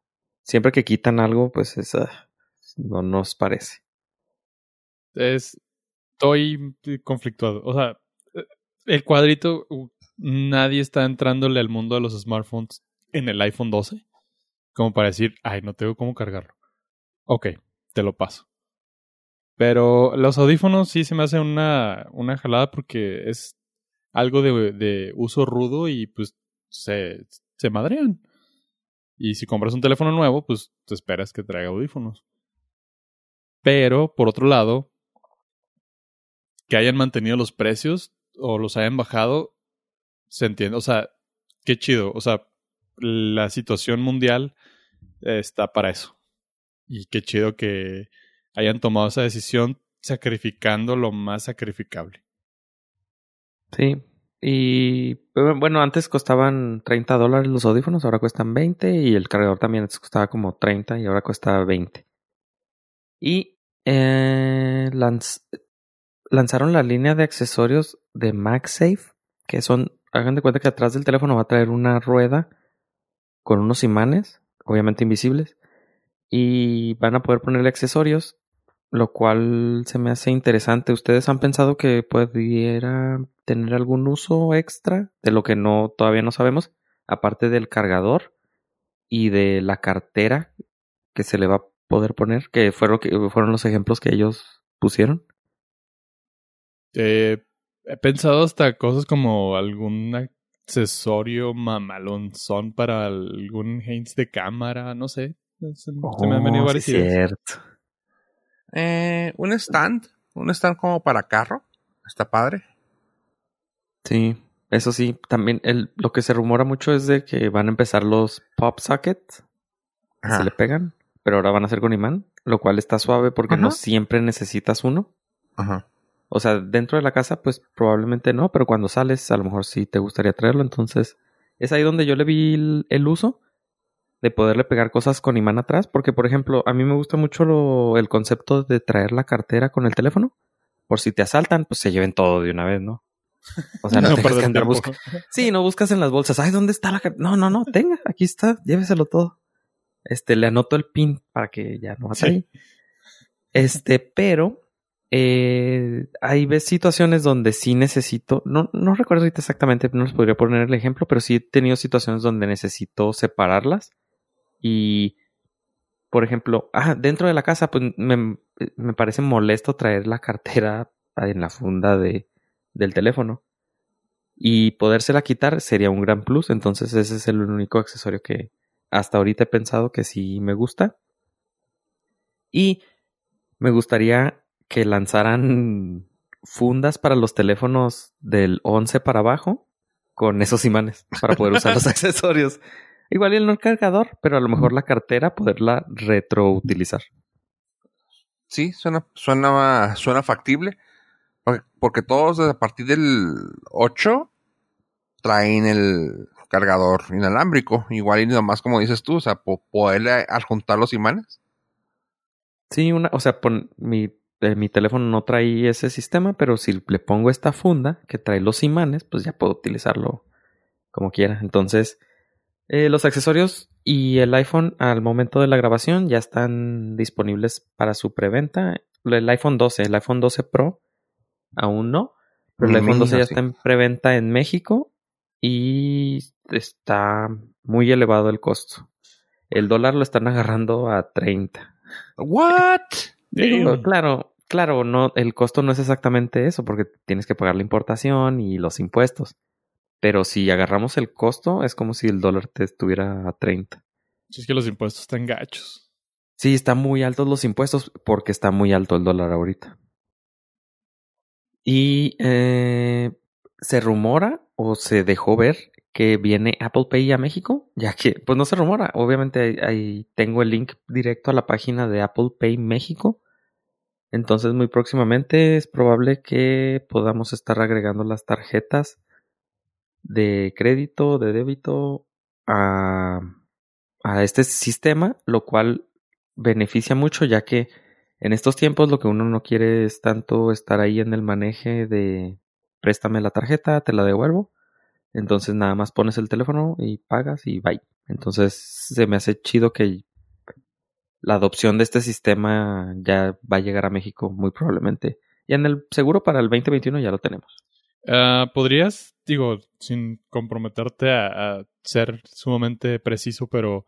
siempre que quitan algo, pues es, ah, no nos parece. es. Estoy conflictuado. O sea, eh, el cuadrito, nadie está entrándole al mundo de los smartphones en el iPhone 12 como para decir, ay, no tengo cómo cargarlo. Ok, te lo paso. Pero los audífonos sí se me hace una, una jalada porque es algo de, de uso rudo y pues se, se madrean. Y si compras un teléfono nuevo, pues te esperas que traiga audífonos. Pero, por otro lado, que hayan mantenido los precios o los hayan bajado, se entiende. O sea, qué chido. O sea, la situación mundial está para eso. Y qué chido que hayan tomado esa decisión sacrificando lo más sacrificable. Sí. Y bueno, antes costaban 30 dólares los audífonos, ahora cuestan 20 y el cargador también antes costaba como 30 y ahora cuesta 20. Y eh, lanzaron la línea de accesorios de MagSafe, que son, hagan de cuenta que atrás del teléfono va a traer una rueda con unos imanes, obviamente invisibles, y van a poder ponerle accesorios, lo cual se me hace interesante. ¿Ustedes han pensado que pudiera tener algún uso extra de lo que no todavía no sabemos, aparte del cargador y de la cartera que se le va a poder poner, que fueron, que fueron los ejemplos que ellos pusieron? Eh, he pensado hasta cosas como algún accesorio mamalonzón para algún Haynes de cámara, no sé. Se, me han venido Oh, varias sí, ideas. cierto. Eh, un stand, un stand como para carro. Está padre. Sí, eso sí, también el, lo que se rumora mucho es de que van a empezar los pop sockets, se le pegan, pero ahora van a ser con imán, lo cual está suave porque no siempre necesitas uno. Ajá. O sea, dentro de la casa, pues probablemente no, pero cuando sales, a lo mejor sí te gustaría traerlo. Entonces, es ahí donde yo le vi el, el uso de poderle pegar cosas con imán atrás. Porque, por ejemplo, a mí me gusta mucho lo- el concepto de traer la cartera con el teléfono. Por si te asaltan, pues se lleven todo de una vez, ¿no? O sea, *laughs* no, tengas perder que andar buscando. Sí, no buscas en las bolsas. Ay, ¿dónde está la cartera? No, no, no, tenga, aquí está, lléveselo todo. Este, le anoto el pin para que ya no Sí. ahí. Este, pero eh, hay ves situaciones donde sí necesito, no, no recuerdo ahorita exactamente, no les podría poner el ejemplo, pero sí he tenido situaciones donde necesito separarlas. Y, por ejemplo, *laughs* ah, dentro de la casa, pues me, me parece molesto traer la cartera en la funda de, del teléfono. Y podérsela quitar sería un gran plus. Entonces ese es el único accesorio que hasta ahorita he pensado que sí me gusta. Y me gustaría que lanzaran fundas para los teléfonos del 11 para abajo con esos imanes para poder usar los *laughs* accesorios. Igual y no el cargador, pero a lo mejor la cartera poderla retroutilizar. Sí, suena, suena, suena factible. Porque, todos a partir del 8 traen el cargador inalámbrico. Igual y nomás como dices tú, o sea, po- poderle adjuntar los imanes. Sí, una, o sea, pon- mi, mi teléfono no trae ese sistema, pero si le pongo esta funda que trae los imanes, pues ya puedo utilizarlo como quiera. Entonces, eh, los accesorios y el iPhone al momento de la grabación ya están disponibles para su preventa. El iPhone 12, el iPhone 12 Pro aún no, pero el iPhone 12 ya sí. está en preventa en México y está muy elevado el costo. El dólar lo están agarrando a 30. ¿What? Digo, claro, claro, no, el costo no es exactamente eso, porque tienes que pagar la importación y los impuestos. Pero si agarramos el costo, es como si el dólar te estuviera a 30. Si es que los impuestos están gachos. Sí, están muy altos los impuestos porque está muy alto el dólar ahorita. Y eh, se rumora o se dejó ver que viene Apple Pay a México, *laughs* ya que, pues no se rumora, obviamente ahí, tengo el link directo a la página de Apple Pay México. Entonces muy próximamente es probable que podamos estar agregando las tarjetas de crédito, de débito a, a este sistema, lo cual beneficia mucho ya que en estos tiempos lo que uno no quiere es tanto estar ahí en el maneje de préstame la tarjeta, te la devuelvo. Entonces nada más pones el teléfono y pagas y bye. Entonces se me hace chido que la adopción de este sistema ya va a llegar a México muy probablemente. Y en el seguro para el 2021 ya lo tenemos. Ah, ¿Podrías, digo, sin comprometerte a, ser sumamente preciso, pero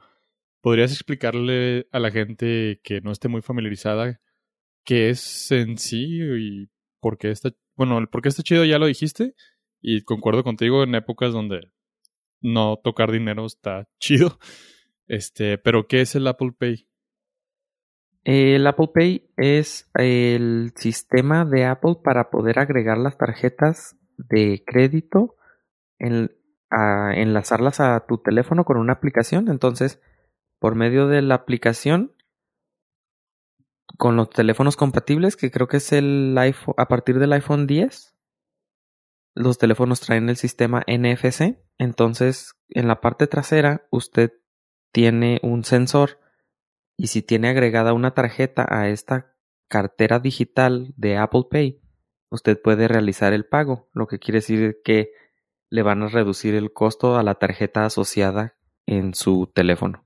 ¿podrías explicarle a la gente que no esté muy familiarizada qué es en sí y por qué está, bueno, el por qué está chido ya lo dijiste y concuerdo contigo en épocas donde no tocar dinero está *laughs* chido. Este, pero ¿qué es el Apple Pay? El Apple Pay es el sistema de Apple para poder agregar las tarjetas de crédito, en, a enlazarlas a tu teléfono con una aplicación. Entonces, por medio de la aplicación, con los teléfonos compatibles, que creo que es el iPhone, a partir del iPhone 10, los teléfonos traen el sistema NFC. Entonces, en la parte trasera, usted tiene un sensor y si tiene agregada una tarjeta a esta cartera digital de Apple Pay, usted puede realizar el pago, lo que quiere decir que le van a reducir el costo a la tarjeta asociada en su teléfono.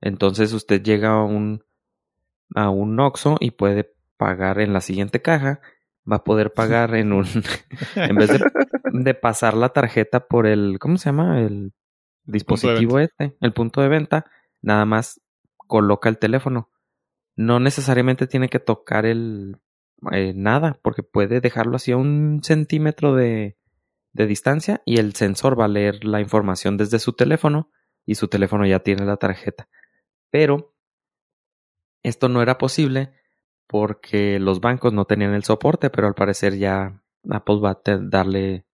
Entonces usted llega a un a un Oxxo y puede pagar en la siguiente caja, va a poder *laughs* pagar en un *laughs* en vez de, de pasar la tarjeta por el ¿cómo se llama? el dispositivo este, el punto de venta, nada más coloca el teléfono. No necesariamente tiene que tocar el eh, nada, porque puede dejarlo así a un centímetro de, de distancia y el sensor va a leer la información desde su teléfono y su teléfono ya tiene la tarjeta. Pero esto no era posible porque los bancos no tenían el soporte, pero al parecer ya Apple va a darle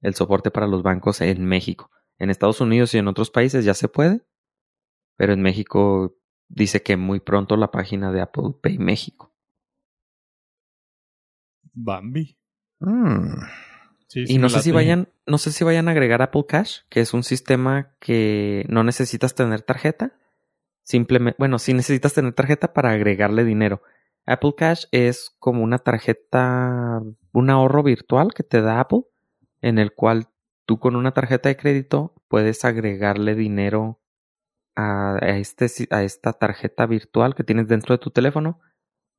el soporte para los bancos en México. En Estados Unidos y en otros países ya se puede, pero en México dice que muy pronto la página de Apple Pay México. Bambi. Mm. Sí, sí y no sé si vayan, no sé si vayan a agregar Apple Cash, que es un sistema que no necesitas tener tarjeta. Simplemente, bueno, sí necesitas tener tarjeta para agregarle dinero. Apple Cash es como una tarjeta, un ahorro virtual que te da Apple, en el cual tú con una tarjeta de crédito puedes agregarle dinero a, este, a esta tarjeta virtual que tienes dentro de tu teléfono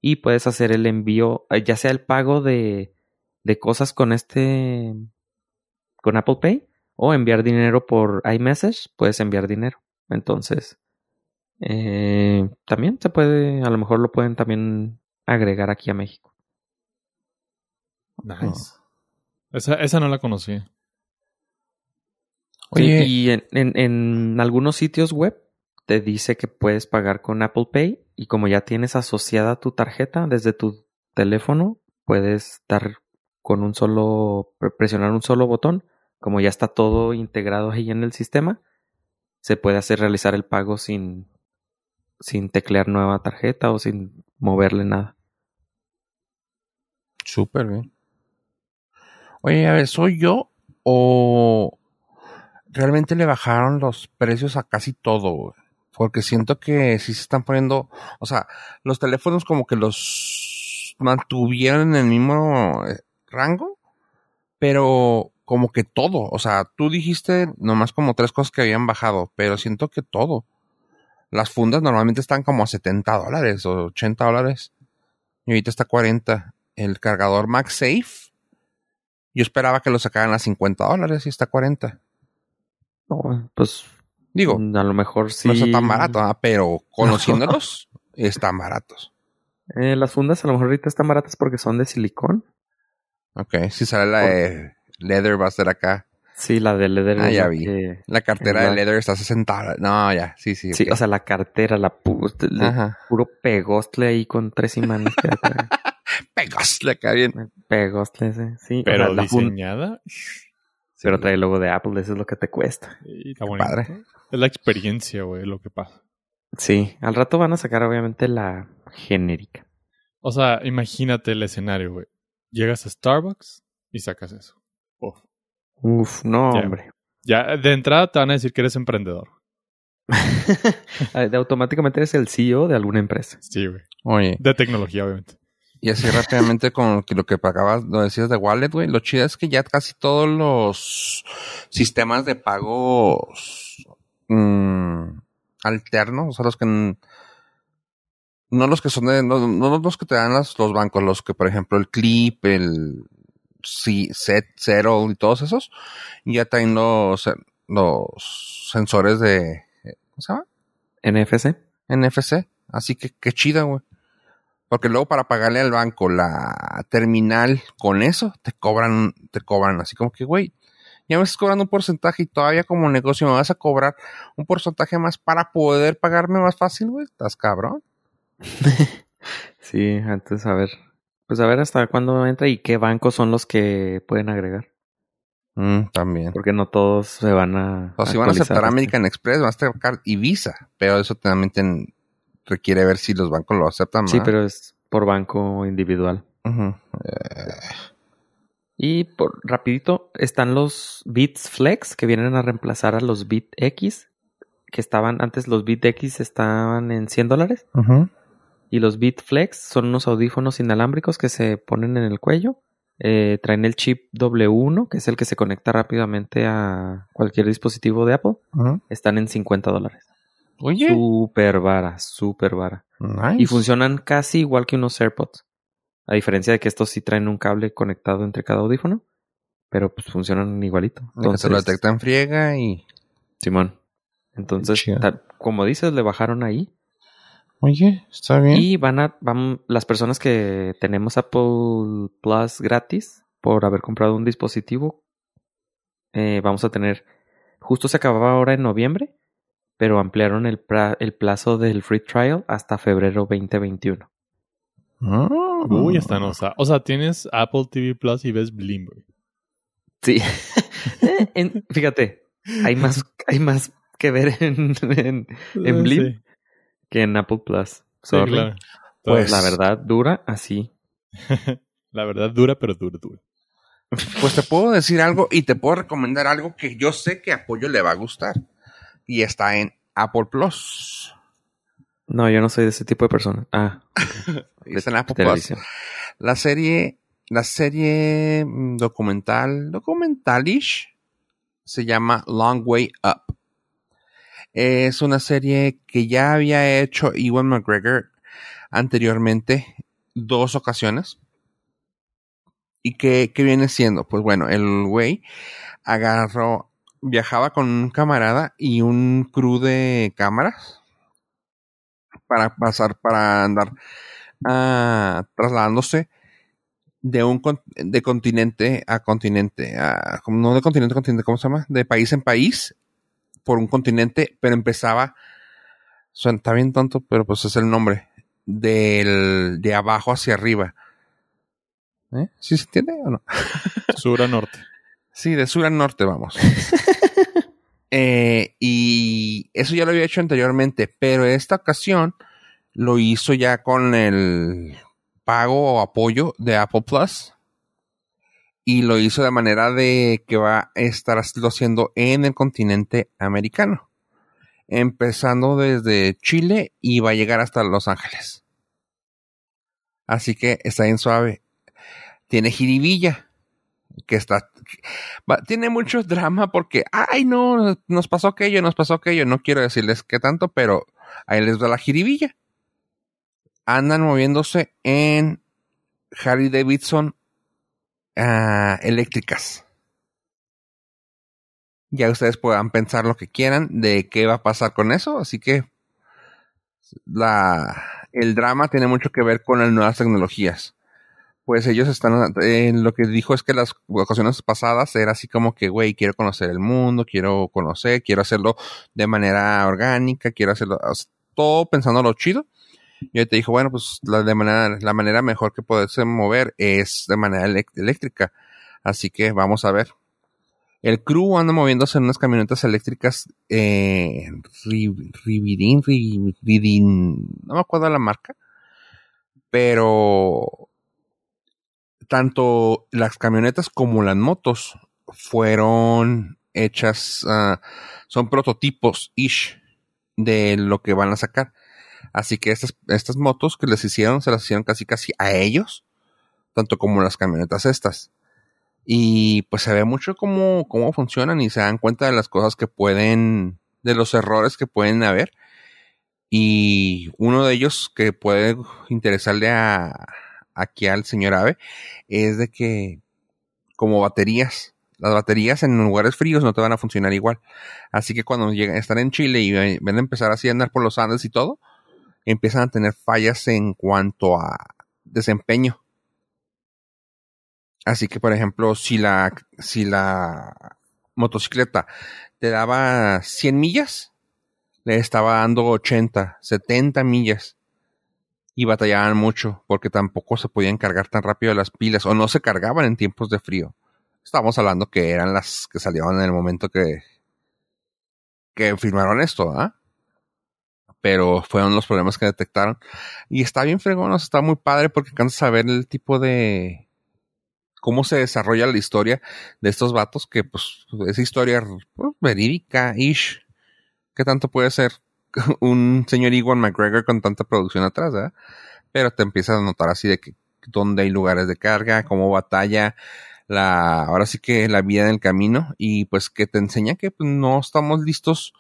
y puedes hacer el envío, eh, ya sea el pago de, de cosas con este, con Apple Pay o enviar dinero por iMessage, puedes enviar dinero. Entonces, eh, también se puede, a lo mejor lo pueden también agregar aquí a México. Nice. Esa, esa no la conocí. Sí, Oye, y en, en- en algunos sitios web te dice que puedes pagar con Apple Pay y como ya tienes asociada tu tarjeta desde tu teléfono, puedes dar con un solo, pre- presionar un solo botón, como ya está todo integrado ahí en el sistema, se puede hacer realizar el pago sin, sin teclear nueva tarjeta o sin moverle nada. súper bien. Oye, a ver, ¿soy yo o realmente le bajaron los precios a casi todo? güey? Porque siento que sí se están poniendo, o sea, los teléfonos como que los mantuvieron en el mismo eh, rango, pero como que todo, o sea, tú dijiste nomás como tres cosas que habían bajado, pero siento que todo. Las fundas normalmente están como a 70 dólares o 80 dólares. Y ahorita está a 40. El cargador MagSafe. Yo esperaba que lo sacaran a 50 dólares y está a 40. No, pues Digo, a lo mejor sí. no está tan barato, ¿ah? pero *laughs* conociéndolos, están baratos. Eh, las fundas a lo mejor ahorita están baratas porque son de silicón. Ok, si sale la de Leather va a ser acá. Sí, la de leather. Ah, ya vi. que- La cartera La- de Leather está a 60 dólares. No, ya, sí, sí. Sí, o sea, la cartera, la pu- el Ajá. puro pegostle ahí con tres imanes. que trae. *laughs* Pegas, le cae bien. pegostle ese, sí. o Pero sea, la diseñada. pero trae el logo de Apple, eso es lo que te cuesta. Está bonito. padre. Es la experiencia, güey, lo que pasa. Sí, al rato van a sacar obviamente la genérica. O sea, imagínate el escenario, güey. Llegas a Starbucks y sacas eso. Uf. Uf, no, Ya. hombre. Ya de entrada te van a decir que eres emprendedor. *laughs* De automáticamente eres el CEO de alguna empresa. Sí, güey. Oye, De tecnología, obviamente. y así rápidamente con lo que- lo que pagabas, lo decías de Wallet, güey. Lo chido es que ya casi todos los sistemas de pagos mm, alternos, o sea, los que no los que son de, no, no los que te dan las- los bancos, los que, por ejemplo, el Clip, el sí, Set, Zero y todos esos, ya traen los, los sensores de, ¿cómo se llama? NFC. NFC. Así que qué chida, güey. Porque luego para pagarle al banco la terminal con eso, te cobran, te cobran así como que, güey, ya me estás cobrando un porcentaje y todavía como negocio me vas a cobrar un porcentaje más para poder pagarme más fácil, güey. Estás cabrón. *laughs* Sí, antes a ver. Pues a ver hasta cuándo entra y qué bancos son los que pueden agregar. Mm, también. Porque no todos se van a. O si van a aceptar este. American Express, Mastercard y Visa. Pero eso también requiere ver si los bancos lo aceptan. Sí, ¿verdad? pero es por banco individual. Ujú. Y por rapidito están los Bits Flex que vienen a reemplazar a los Bit X. Que estaban, antes los Bit X estaban en 100 dólares. Y los Beat Flex son unos audífonos inalámbricos que se ponen en el cuello. Eh, traen el chip W1, que es el que se conecta rápidamente a cualquier dispositivo de Apple. Están en 50 dólares. Oye, Súper vara, súper vara. nice. Y funcionan casi igual que unos AirPods. A diferencia de que estos sí traen un cable conectado entre cada audífono. Pero pues funcionan igualito. Que se lo Entonces, detecta en friega y. Simón. Entonces, Chido. ta- como dices, le bajaron ahí. Oye, está bien. Y van a, van, las personas que tenemos Apple Plus gratis por haber comprado un dispositivo, eh, vamos a tener, justo se acababa ahora en noviembre, pero ampliaron el, pra- el plazo del free trial hasta febrero 2021. Mm. Uy, hasta no. O sea, o sea, tienes Apple TV Plus y ves Blim, güey. Sí. *laughs* Eh, en- fíjate, hay más, hay más que ver en, en, en Blim Sí, que en Apple Plus. sí, Sorry. claro. Pues- La verdad, dura así. *laughs* La verdad dura, pero dura, dura. Pues te puedo decir algo y te puedo recomendar algo que yo sé que a Apoyo le va a gustar. Y está en Apple Plus. No, yo no soy de ese tipo de persona. Ah, Plus. *laughs* televisión. La serie, la serie mm, documental, documentalish, se llama Long Way Up. Es una serie que ya había hecho Ewan McGregor anteriormente dos ocasiones. ¿Y qué, qué viene siendo? Pues bueno, el güey agarró, viajaba con un camarada y un crew de cámaras para pasar, para andar ah, trasladándose de un con- de continente a continente, a- como- no de continente a continente, ¿cómo se llama? De país en país por un continente, pero empezaba, suena, está bien tonto, pero pues es el nombre, del, de abajo hacia arriba. ¿Eh? ¿Sí se entiende o no? Sur a norte. Sí, de sur a norte vamos. *laughs* Eh, y eso ya lo había hecho anteriormente, pero esta ocasión lo hizo ya con el pago o apoyo de Apple Plus. Y lo hizo de manera de que va a estar haciendo en el continente americano. Empezando desde Chile y va a llegar hasta Los Ángeles. Así que está bien suave. Tiene jiribilla que está tiene mucho drama porque ay no nos pasó aquello nos pasó aquello. No quiero decirles qué tanto pero ahí les da la jiribilla. Andan moviéndose en Harley Davidson ah, eléctricas. Ya ustedes puedan pensar lo que quieran de qué va a pasar con eso así que la el drama tiene mucho que ver con las nuevas tecnologías pues ellos están, eh, lo que dijo es que las ocasiones pasadas era así como que, güey, quiero conocer el mundo, quiero conocer, quiero hacerlo de manera orgánica, quiero hacerlo, todo pensando lo chido. Y él te dijo, bueno, pues la, de manera, la manera mejor que poderse mover es de manera eléctrica. Así que vamos a ver. El crew anda moviéndose en unas camionetas eléctricas, eh, Ri- Rividin, no me acuerdo la marca, pero tanto las camionetas como las motos fueron hechas, ah, son prototipos ish de lo que van a sacar. Así que estas, estas motos que les hicieron, se las hicieron casi casi a ellos, tanto como las camionetas estas. Y pues se ve mucho cómo, cómo funcionan y se dan cuenta de las cosas que pueden, de los errores que pueden haber. Y uno de ellos que puede interesarle a, aquí al señor Ave es de que como baterías, las baterías en lugares fríos no te van a funcionar igual. Así que cuando llegan, están en Chile y ven a empezar así a andar por los Andes y todo, empiezan a tener fallas en cuanto a desempeño. Así que, por ejemplo, si la, si la motocicleta te daba 100 millas, le estaba dando 80, 70 millas. Y batallaban mucho porque tampoco se podían cargar tan rápido las pilas o no se cargaban en tiempos de frío. Estábamos hablando que eran las que salieron en el momento que, que firmaron esto, ¿ah? Pero fueron los problemas que detectaron. Y está bien fregón, está muy padre porque alcanzas a ver el tipo de, cómo se desarrolla la historia de estos vatos, que pues es historia pues, verídica, ish. ¿Qué tanto puede ser *laughs* un señor Iwan McGregor con tanta producción atrás, ¿verdad? Pero te empiezas a notar así de que dónde hay lugares de carga, cómo batalla, la, ahora sí que la vida en el camino, y pues que te enseña que pues, no estamos listos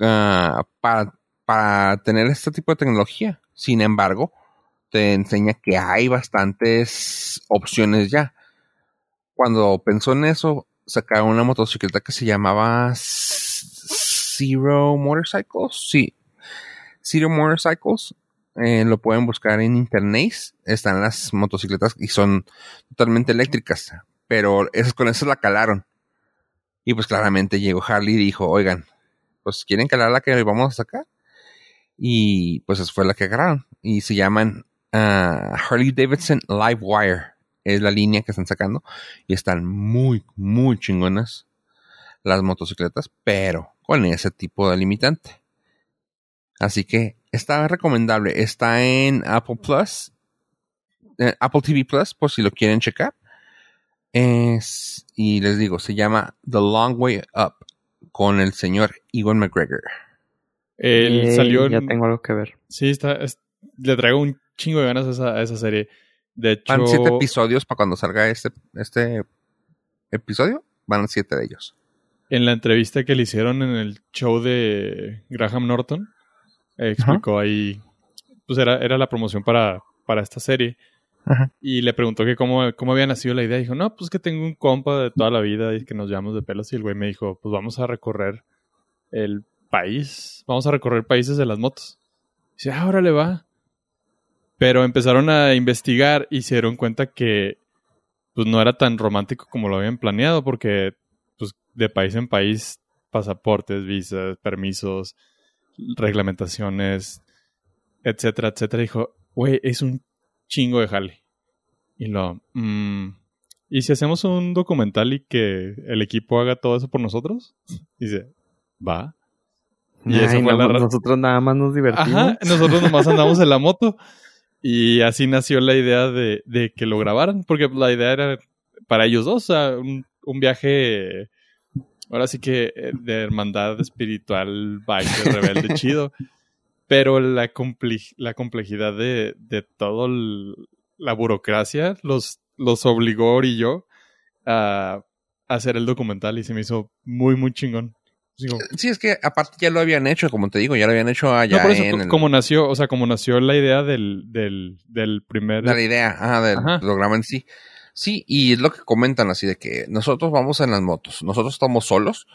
uh, para, para tener este tipo de tecnología. Sin embargo, te enseña que hay bastantes opciones ya. Cuando pensó en eso, sacaron una motocicleta que se llamaba Zero Motorcycles. Sí, Zero Motorcycles. Eh, lo pueden buscar en internet. Están las motocicletas y son totalmente eléctricas. Pero esas, con esas la calaron. Y pues claramente llegó Harley y dijo, oigan, pues quieren calar la que vamos a sacar. Y pues esa fue la que agarraron. Y se llaman ah, Harley Davidson Live Wire. Es la línea que están sacando. Y están muy, muy chingonas las motocicletas. Pero con ese tipo de limitante. Así que está recomendable. Está en Apple Plus, eh, Apple TV Plus, por si lo quieren checar. Es, y les digo, se llama The Long Way Up con el señor Ewan McGregor. Él salió. Ya tengo algo que ver. Sí, está, le traigo un chingo de ganas a esa, a esa serie. De hecho. Van siete episodios para cuando salga este, este episodio. Van siete de ellos en la entrevista que le hicieron en el show de Graham Norton, explicó ahí, pues era, era la promoción para, para esta serie. Y le preguntó que cómo, cómo había nacido la idea. Dijo, no, pues que tengo un compa de toda la vida y que nos llamamos de pelos. Y el güey me dijo, pues vamos a recorrer el país. Vamos a recorrer países de las motos. Y dice, ahora le va. Pero empezaron a investigar y se dieron cuenta que pues no era tan romántico como lo habían planeado porque de país en país, pasaportes, visas, permisos, reglamentaciones, etcétera, etcétera. Dijo, güey, es un chingo de jale. Y lo, mm, ¿y si hacemos un documental y que el equipo haga todo eso por nosotros? Dice, va. Y eso fue la nosotros nada más nos divertimos. Ajá, nosotros nomás *laughs* andamos en la moto. Y así nació la idea de, de que lo grabaran, porque la idea era para ellos dos, o sea, un, un viaje, ahora sí que eh, de hermandad espiritual, bike, rebelde, chido. Pero la, la complejidad de, de todo la burocracia los, los obligó y yo a, hacer el documental y se me hizo muy, muy chingón. Sí, es que aparte ya lo habían hecho, como te digo, ya lo habían hecho allá no, por eso, en como nació, o sea, como nació la idea del, del, del primer... la idea, ajá, del programa en sí. Sí, y es lo que comentan así de que nosotros vamos en las motos, nosotros estamos solos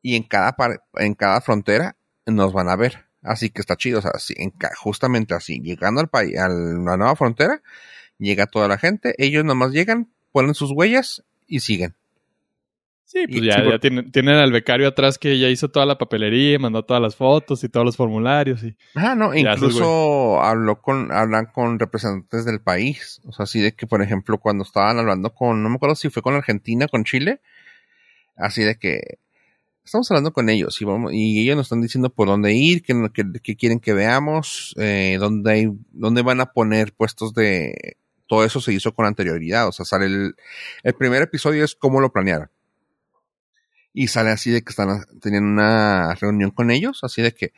y en cada en cada frontera nos van a ver. Así que está chido, o sea, en justamente así, llegando al país, a la nueva frontera, llega toda la gente, ellos nomás llegan, ponen sus huellas y siguen. Sí, pues ya, tienen, tienen, al becario atrás que ya hizo toda la papelería, mandó todas las fotos y todos los formularios. Y ah, no, incluso habló con, hablan con representantes del país. O sea, así de que, por ejemplo, cuando estaban hablando con, no me acuerdo si fue con Argentina, con Chile, así de que estamos hablando con ellos y, vamos, y ellos nos están diciendo por dónde ir, qué, que, quieren que veamos, eh, dónde, hay, dónde van a poner puestos de... Todo eso se hizo con anterioridad. O sea, sale el, el primer episodio es cómo lo planearon y sale así de que están teniendo una reunión con ellos, así de que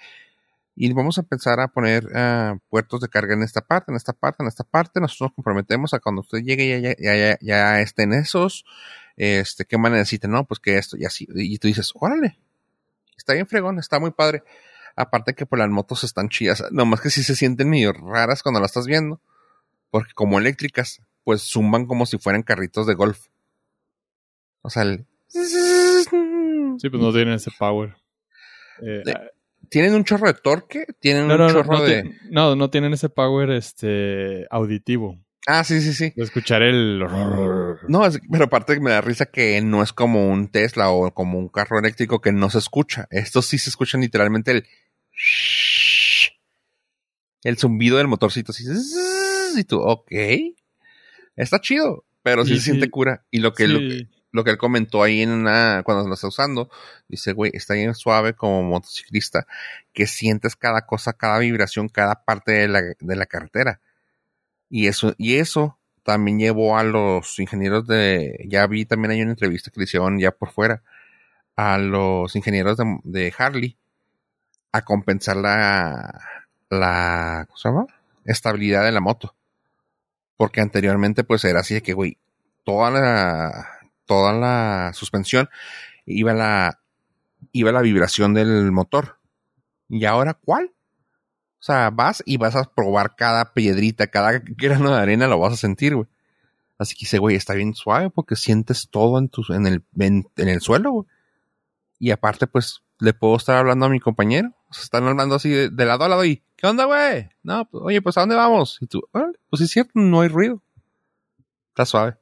y vamos a empezar a poner uh, puertos de carga en esta parte, en esta parte, en esta parte. Nosotros nos comprometemos a cuando usted llegue ya, ya, ya, ya estén esos. Este, ¿qué más necesita? No, pues que esto y así. Y tú dices, órale, está bien fregón, está muy padre. Aparte que por las motos están chidas. Nomás que sí se sienten medio raras cuando las estás viendo. Porque como eléctricas, pues zumban como si fueran carritos de golf. O sea, el Sí, pues no tienen ese power. Eh, ah, tienen un chorro de torque, tienen No, un no, chorro no, de... no, no tienen ese power este auditivo. Ah, sí, sí, sí. De escuchar el... No, es- pero aparte me da risa que no es como un Tesla o como un carro eléctrico que no se escucha. Estos sí se escuchan literalmente el... El zumbido del motorcito. Así, y tú, ok. Está chido, pero sí Y se siente cura. Y lo que, lo que. Lo que él comentó ahí en una, cuando lo está usando, dice, güey, está bien suave como motociclista, que sientes cada cosa, cada vibración, cada parte de la, de la carretera. Y eso, y eso también llevó a los ingenieros de, ya vi también hay una entrevista que le hicieron ya por fuera, a los ingenieros de, Harley, a compensar la, la, ¿cómo se llama? Estabilidad de la moto. Porque anteriormente pues era así de que, güey, toda la, toda la suspensión iba la, iba la vibración del motor. ¿Y ahora cuál? O sea, vas y vas a probar cada piedrita, cada grano de arena lo vas a sentir, güey. Así que dice, güey, está bien suave porque sientes todo en, tu, en, el, en, el suelo, güey. Y aparte, pues, le puedo estar hablando a mi compañero. O sea, están hablando así de, lado a lado y, ¿qué onda, güey? No, pues, oye, pues, ¿a dónde vamos? Y tú, "Órale, pues es cierto, no hay ruido. Está suave.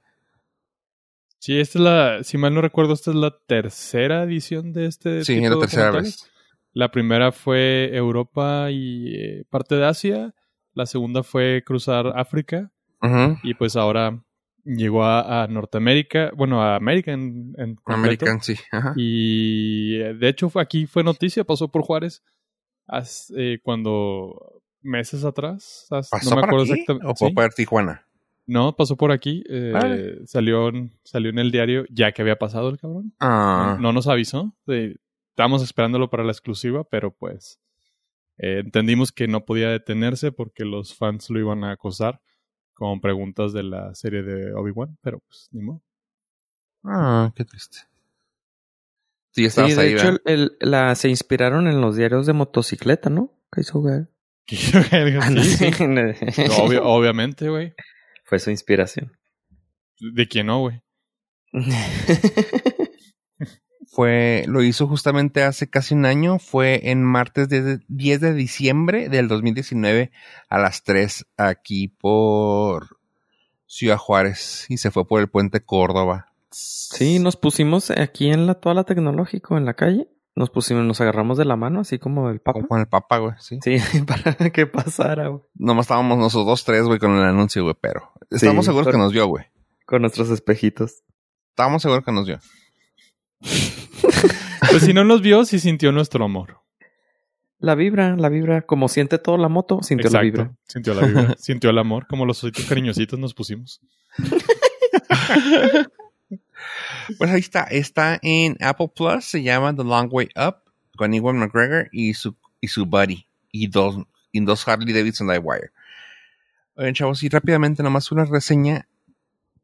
Sí, esta es la, si mal no recuerdo, esta es la tercera edición de este Sí, tipo la tercera vez. La primera fue Europa y eh, parte de Asia. La segunda fue cruzar África. Y pues ahora llegó a, a Norteamérica, bueno, a América en, en completo. American, sí. Ajá. Y eh, de hecho fue aquí fue noticia, pasó por Juárez as- eh, cuando meses atrás. as- ¿Pasó no me acuerdo exactamente. o fue sí. por Tijuana? No, pasó por aquí. eh, Vale. salió, en- salió en el diario ya que había pasado el cabrón. Ah, No, no nos avisó. estábamos esperándolo para la exclusiva, pero pues eh, entendimos que no podía detenerse porque los fans lo iban a acosar con preguntas de la serie de Obi-Wan, pero pues ni modo. ah, qué triste. Sí, Sí, estabas de ahí, hecho, el, el- la, se inspiraron en los diarios de motocicleta, ¿no? Que hizo, güey. *laughs* ¿Qué sí. sí. *laughs* Obvio- obviamente, güey. Fue su inspiración. ¿De quién no, güey? *laughs* Fue, lo hizo justamente hace casi un año. Fue en martes de 10 de diciembre del 2019 a las 3 aquí por Ciudad Juárez y se fue por el puente Córdoba. Sí, nos pusimos aquí en la toda la tecnológico en la calle. Nos pusimos, nos agarramos de la mano, así como el papa. Como con el papá, güey, sí. Sí, *laughs* para que pasara, güey. Nomás estábamos nosotros dos, tres, güey, con el anuncio, güey, pero estamos Sí, seguros que nos vio, güey. Con nuestros espejitos. Estábamos seguros que nos vio. *laughs* Pues si no nos vio, sí sintió nuestro amor. La vibra, la vibra, como siente toda la moto, sintió la vibra. Sintió la vibra. *laughs* sintió el amor. Como los ositos cariñositos nos pusimos. Pues ahí está, está en Apple Plus, se llama The Long Way Up, con Ewan McGregor y su, y su buddy, y dos, y dos Harley Davidson Livewire. Oigan, chavos, y rápidamente nomás una reseña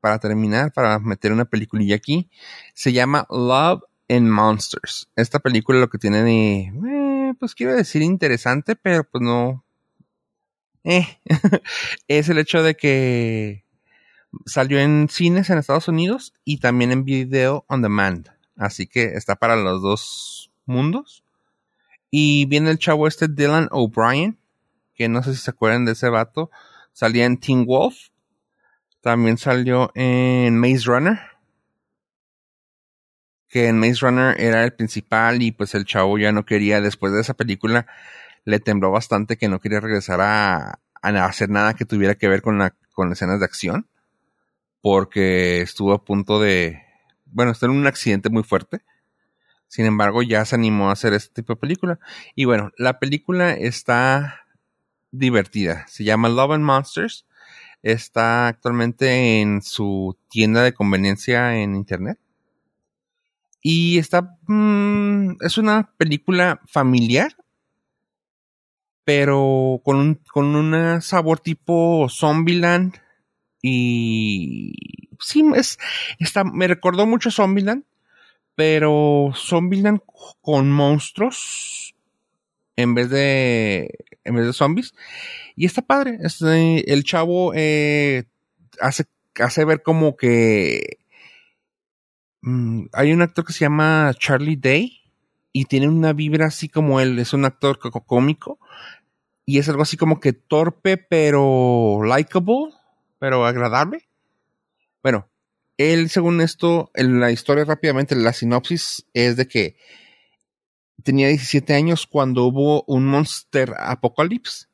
para terminar, para meter una peliculilla aquí. Se llama Love and Monsters. Esta película lo que tiene de, eh, pues quiero decir interesante, pero pues no. Eh, *laughs* es el hecho de que salió en cines en Estados Unidos y también en video on demand. Así que está para los dos mundos. Y viene el chavo este Dylan O'Brien, que no sé si se acuerdan de ese vato. Salía en Teen Wolf. También salió en Maze Runner. Que en Maze Runner era el principal y pues el chavo ya no quería, después de esa película, le tembló bastante que no quería regresar a, hacer nada que tuviera que ver con escenas de acción porque estuvo a punto de, bueno, estar en un accidente muy fuerte. Sin embargo, ya se animó a hacer este tipo de película. Y bueno, la película está divertida. Se llama Love and Monsters. Está actualmente en su tienda de conveniencia en internet. Y está, mm, es una película familiar, pero con un, con un sabor tipo Zombieland y sí, es, está, me recordó mucho Zombieland, pero Zombieland con monstruos en vez de, en vez de zombies. Y está padre. Este, el chavo eh, hace, hace ver como que mm, hay un actor que se llama Charlie Day y tiene una vibra así como él, es un actor co- cómico y es algo así como que torpe pero likable, pero agradable. Bueno, él según esto, en la historia rápidamente, la sinopsis es de que tenía 17 años cuando hubo un Monster Apocalypse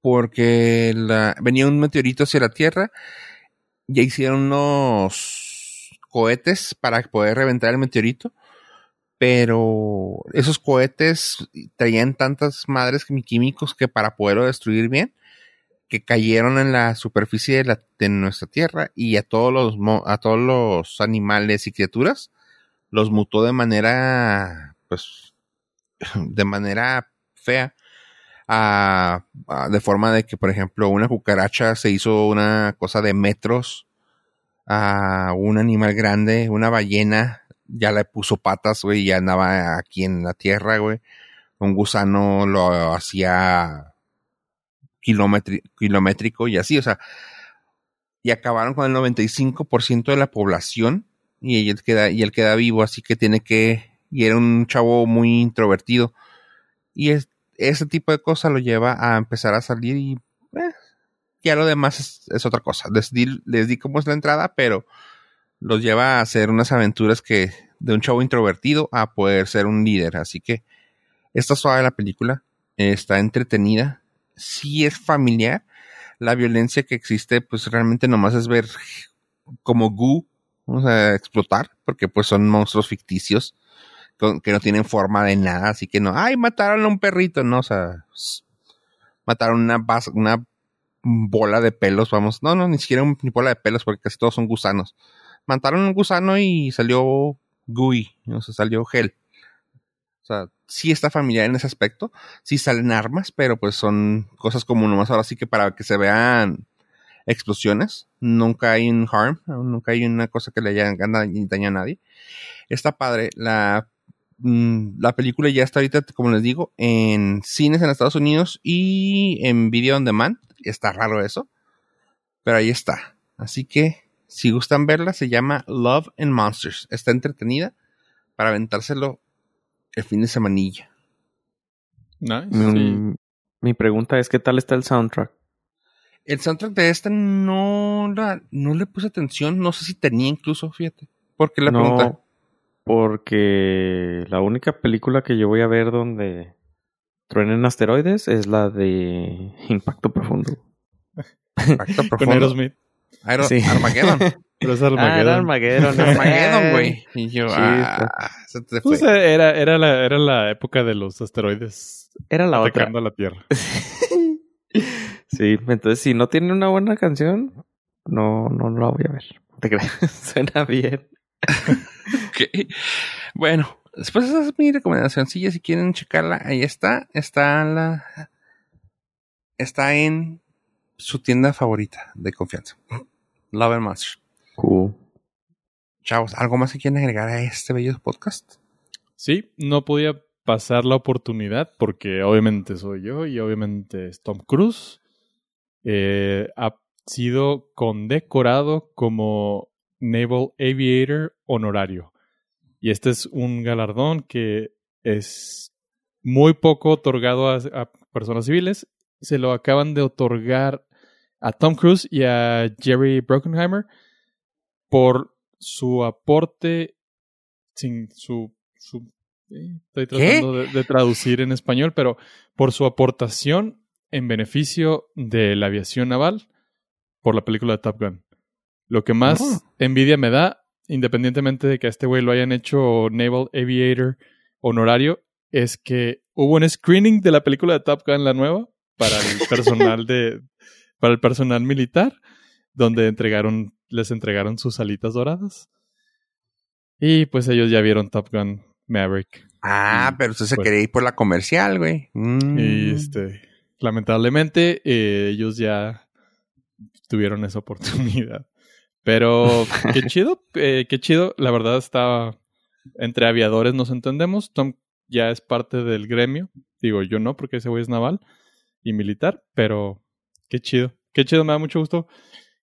porque venía un meteorito hacia la Tierra ya hicieron unos cohetes para poder reventar el meteorito, pero esos cohetes traían tantas madres químicos que para poderlo destruir bien, que cayeron en la superficie de, nuestra Tierra y a todos los a todos los animales y criaturas los mutó de manera, pues, *laughs* de manera fea. a- de forma de que, por ejemplo, una cucaracha se hizo una cosa de metros a un animal grande, una ballena, ya le puso patas, güey, y ya andaba aquí en la tierra, güey. Un gusano lo hacía kilométrico y así, o sea, y acabaron con el 95% de la población y él queda, y él queda vivo, así que tiene que, y era un chavo muy introvertido. Y es, ese tipo de cosas lo lleva a empezar a salir y eh, ya lo demás es, es otra cosa. Les di, les di cómo es la entrada, pero los lleva a hacer unas aventuras que de un chavo introvertido a poder ser un líder. Así que está suave la película, está entretenida, sí es familiar. La violencia que existe, pues realmente nomás es ver como Goo, vamos a explotar, porque pues son monstruos ficticios que no tienen forma de nada, así que no, ay, mataron a un perrito, no, o sea, mataron una, una bola de pelos, vamos, no, no, ni siquiera un, ni bola de pelos, porque casi todos son gusanos. Mataron un gusano y salió Gui, o sea, salió Gel. O sea, sí está familiar en ese aspecto, sí salen armas, pero pues son cosas como nomás ahora sí que para que se vean explosiones, nunca hay un harm, nunca hay una cosa que le haya dañado a nadie. Está padre, la mm, la película ya está ahorita, como les digo, en cines en Estados Unidos y en video on demand. Está raro eso. Pero ahí está. Así que, si gustan verla, se llama Love and Monsters. Está entretenida para aventárselo el fin de semanilla. Nice. Mi, sí. mi pregunta es, ¿qué tal está el soundtrack? El soundtrack de esta no, la, no le puse atención. No sé si tenía incluso, fíjate. ¿Por qué la pregunta? No, porque la única película que yo voy a ver donde truenen asteroides es la de Impacto Profundo. Impacto *laughs* Con profundo. Aerosmith. Aero- Sí. Armageddon. *laughs* Pero es Ah, era Armageddon. *laughs* Armageddon. Armageddon, güey. Y yo, Sí, ah, se te fue. Pues eh, era, era, la, era la época de los asteroides Era la otra. atacando a la Tierra. *laughs* sí, entonces si no tiene una buena canción, no, no la voy a ver. Te creas, *laughs* suena bien. Ok. Bueno, después esa es mi recomendación. Si quieren checarla, ahí está. Está la. Está en su tienda favorita de confianza. Love and Monsters. Cool. Chavos, ¿algo más que quieren agregar a este bello podcast? Sí, no podía pasar la oportunidad porque obviamente soy yo y obviamente es Tom Cruise. Eh, ha sido condecorado como Naval Aviator honorario. Y este es un galardón que es muy poco otorgado a, a personas civiles. Se lo acaban de otorgar a Tom Cruise y a Jerry Bruckheimer por su aporte sin su, su eh, estoy tratando de, de traducir en español, pero por su aportación en beneficio de la aviación naval por la película de Top Gun. Lo que más Oh. envidia me da, independientemente de que a este güey lo hayan hecho Naval Aviator honorario, es que hubo un screening de la película de Top Gun, la nueva, para el *laughs* personal de, para el personal militar, donde entregaron, les entregaron sus alitas doradas. Y pues ellos ya vieron Top Gun Maverick. Ah, Y, pero usted se pues- quería ir por la comercial, güey. Mm. Y este, lamentablemente, eh, ellos ya tuvieron esa *laughs* oportunidad. Pero qué chido, eh, qué chido. La verdad está entre aviadores nos entendemos. Tom ya es parte del gremio. Digo, yo no, porque ese güey es naval y militar, pero qué chido. Qué chido, me da mucho gusto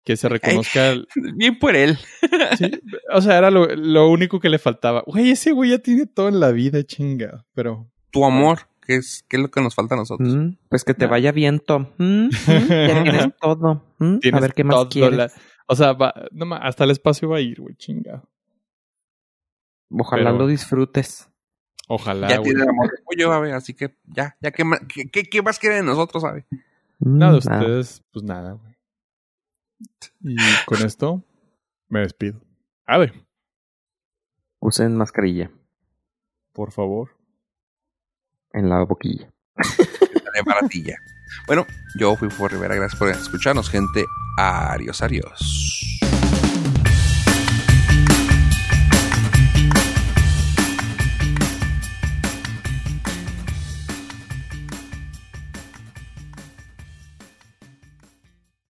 que se reconozca. *laughs* Bien por él. *laughs* Sí, *laughs* o sea, era lo, lo único que le faltaba. Güey, ese güey ya tiene todo en la vida, chinga. Pero. Tu amor, que es, que es lo que nos falta a nosotros. Mm, Pues que te vaya bien, Tom. Mm, mm, Ya tienes todo. Mm, A ver qué más quieres. la- o sea, va- no hasta el espacio va a ir, güey, chinga. Ojalá pero- lo disfrutes. Ojalá, ya güey. tiene el amor tuyo, a ver, así que ya, ya ¿qué, qué, qué más quiere de nosotros, sabe? Nada de ustedes, pues nada, güey. Y con esto me despido. A ver, Usen mascarilla por favor. en la boquilla. De baratilla. Bueno, yo fui por Rivera, gracias por escucharnos, gente. Adiós, adiós.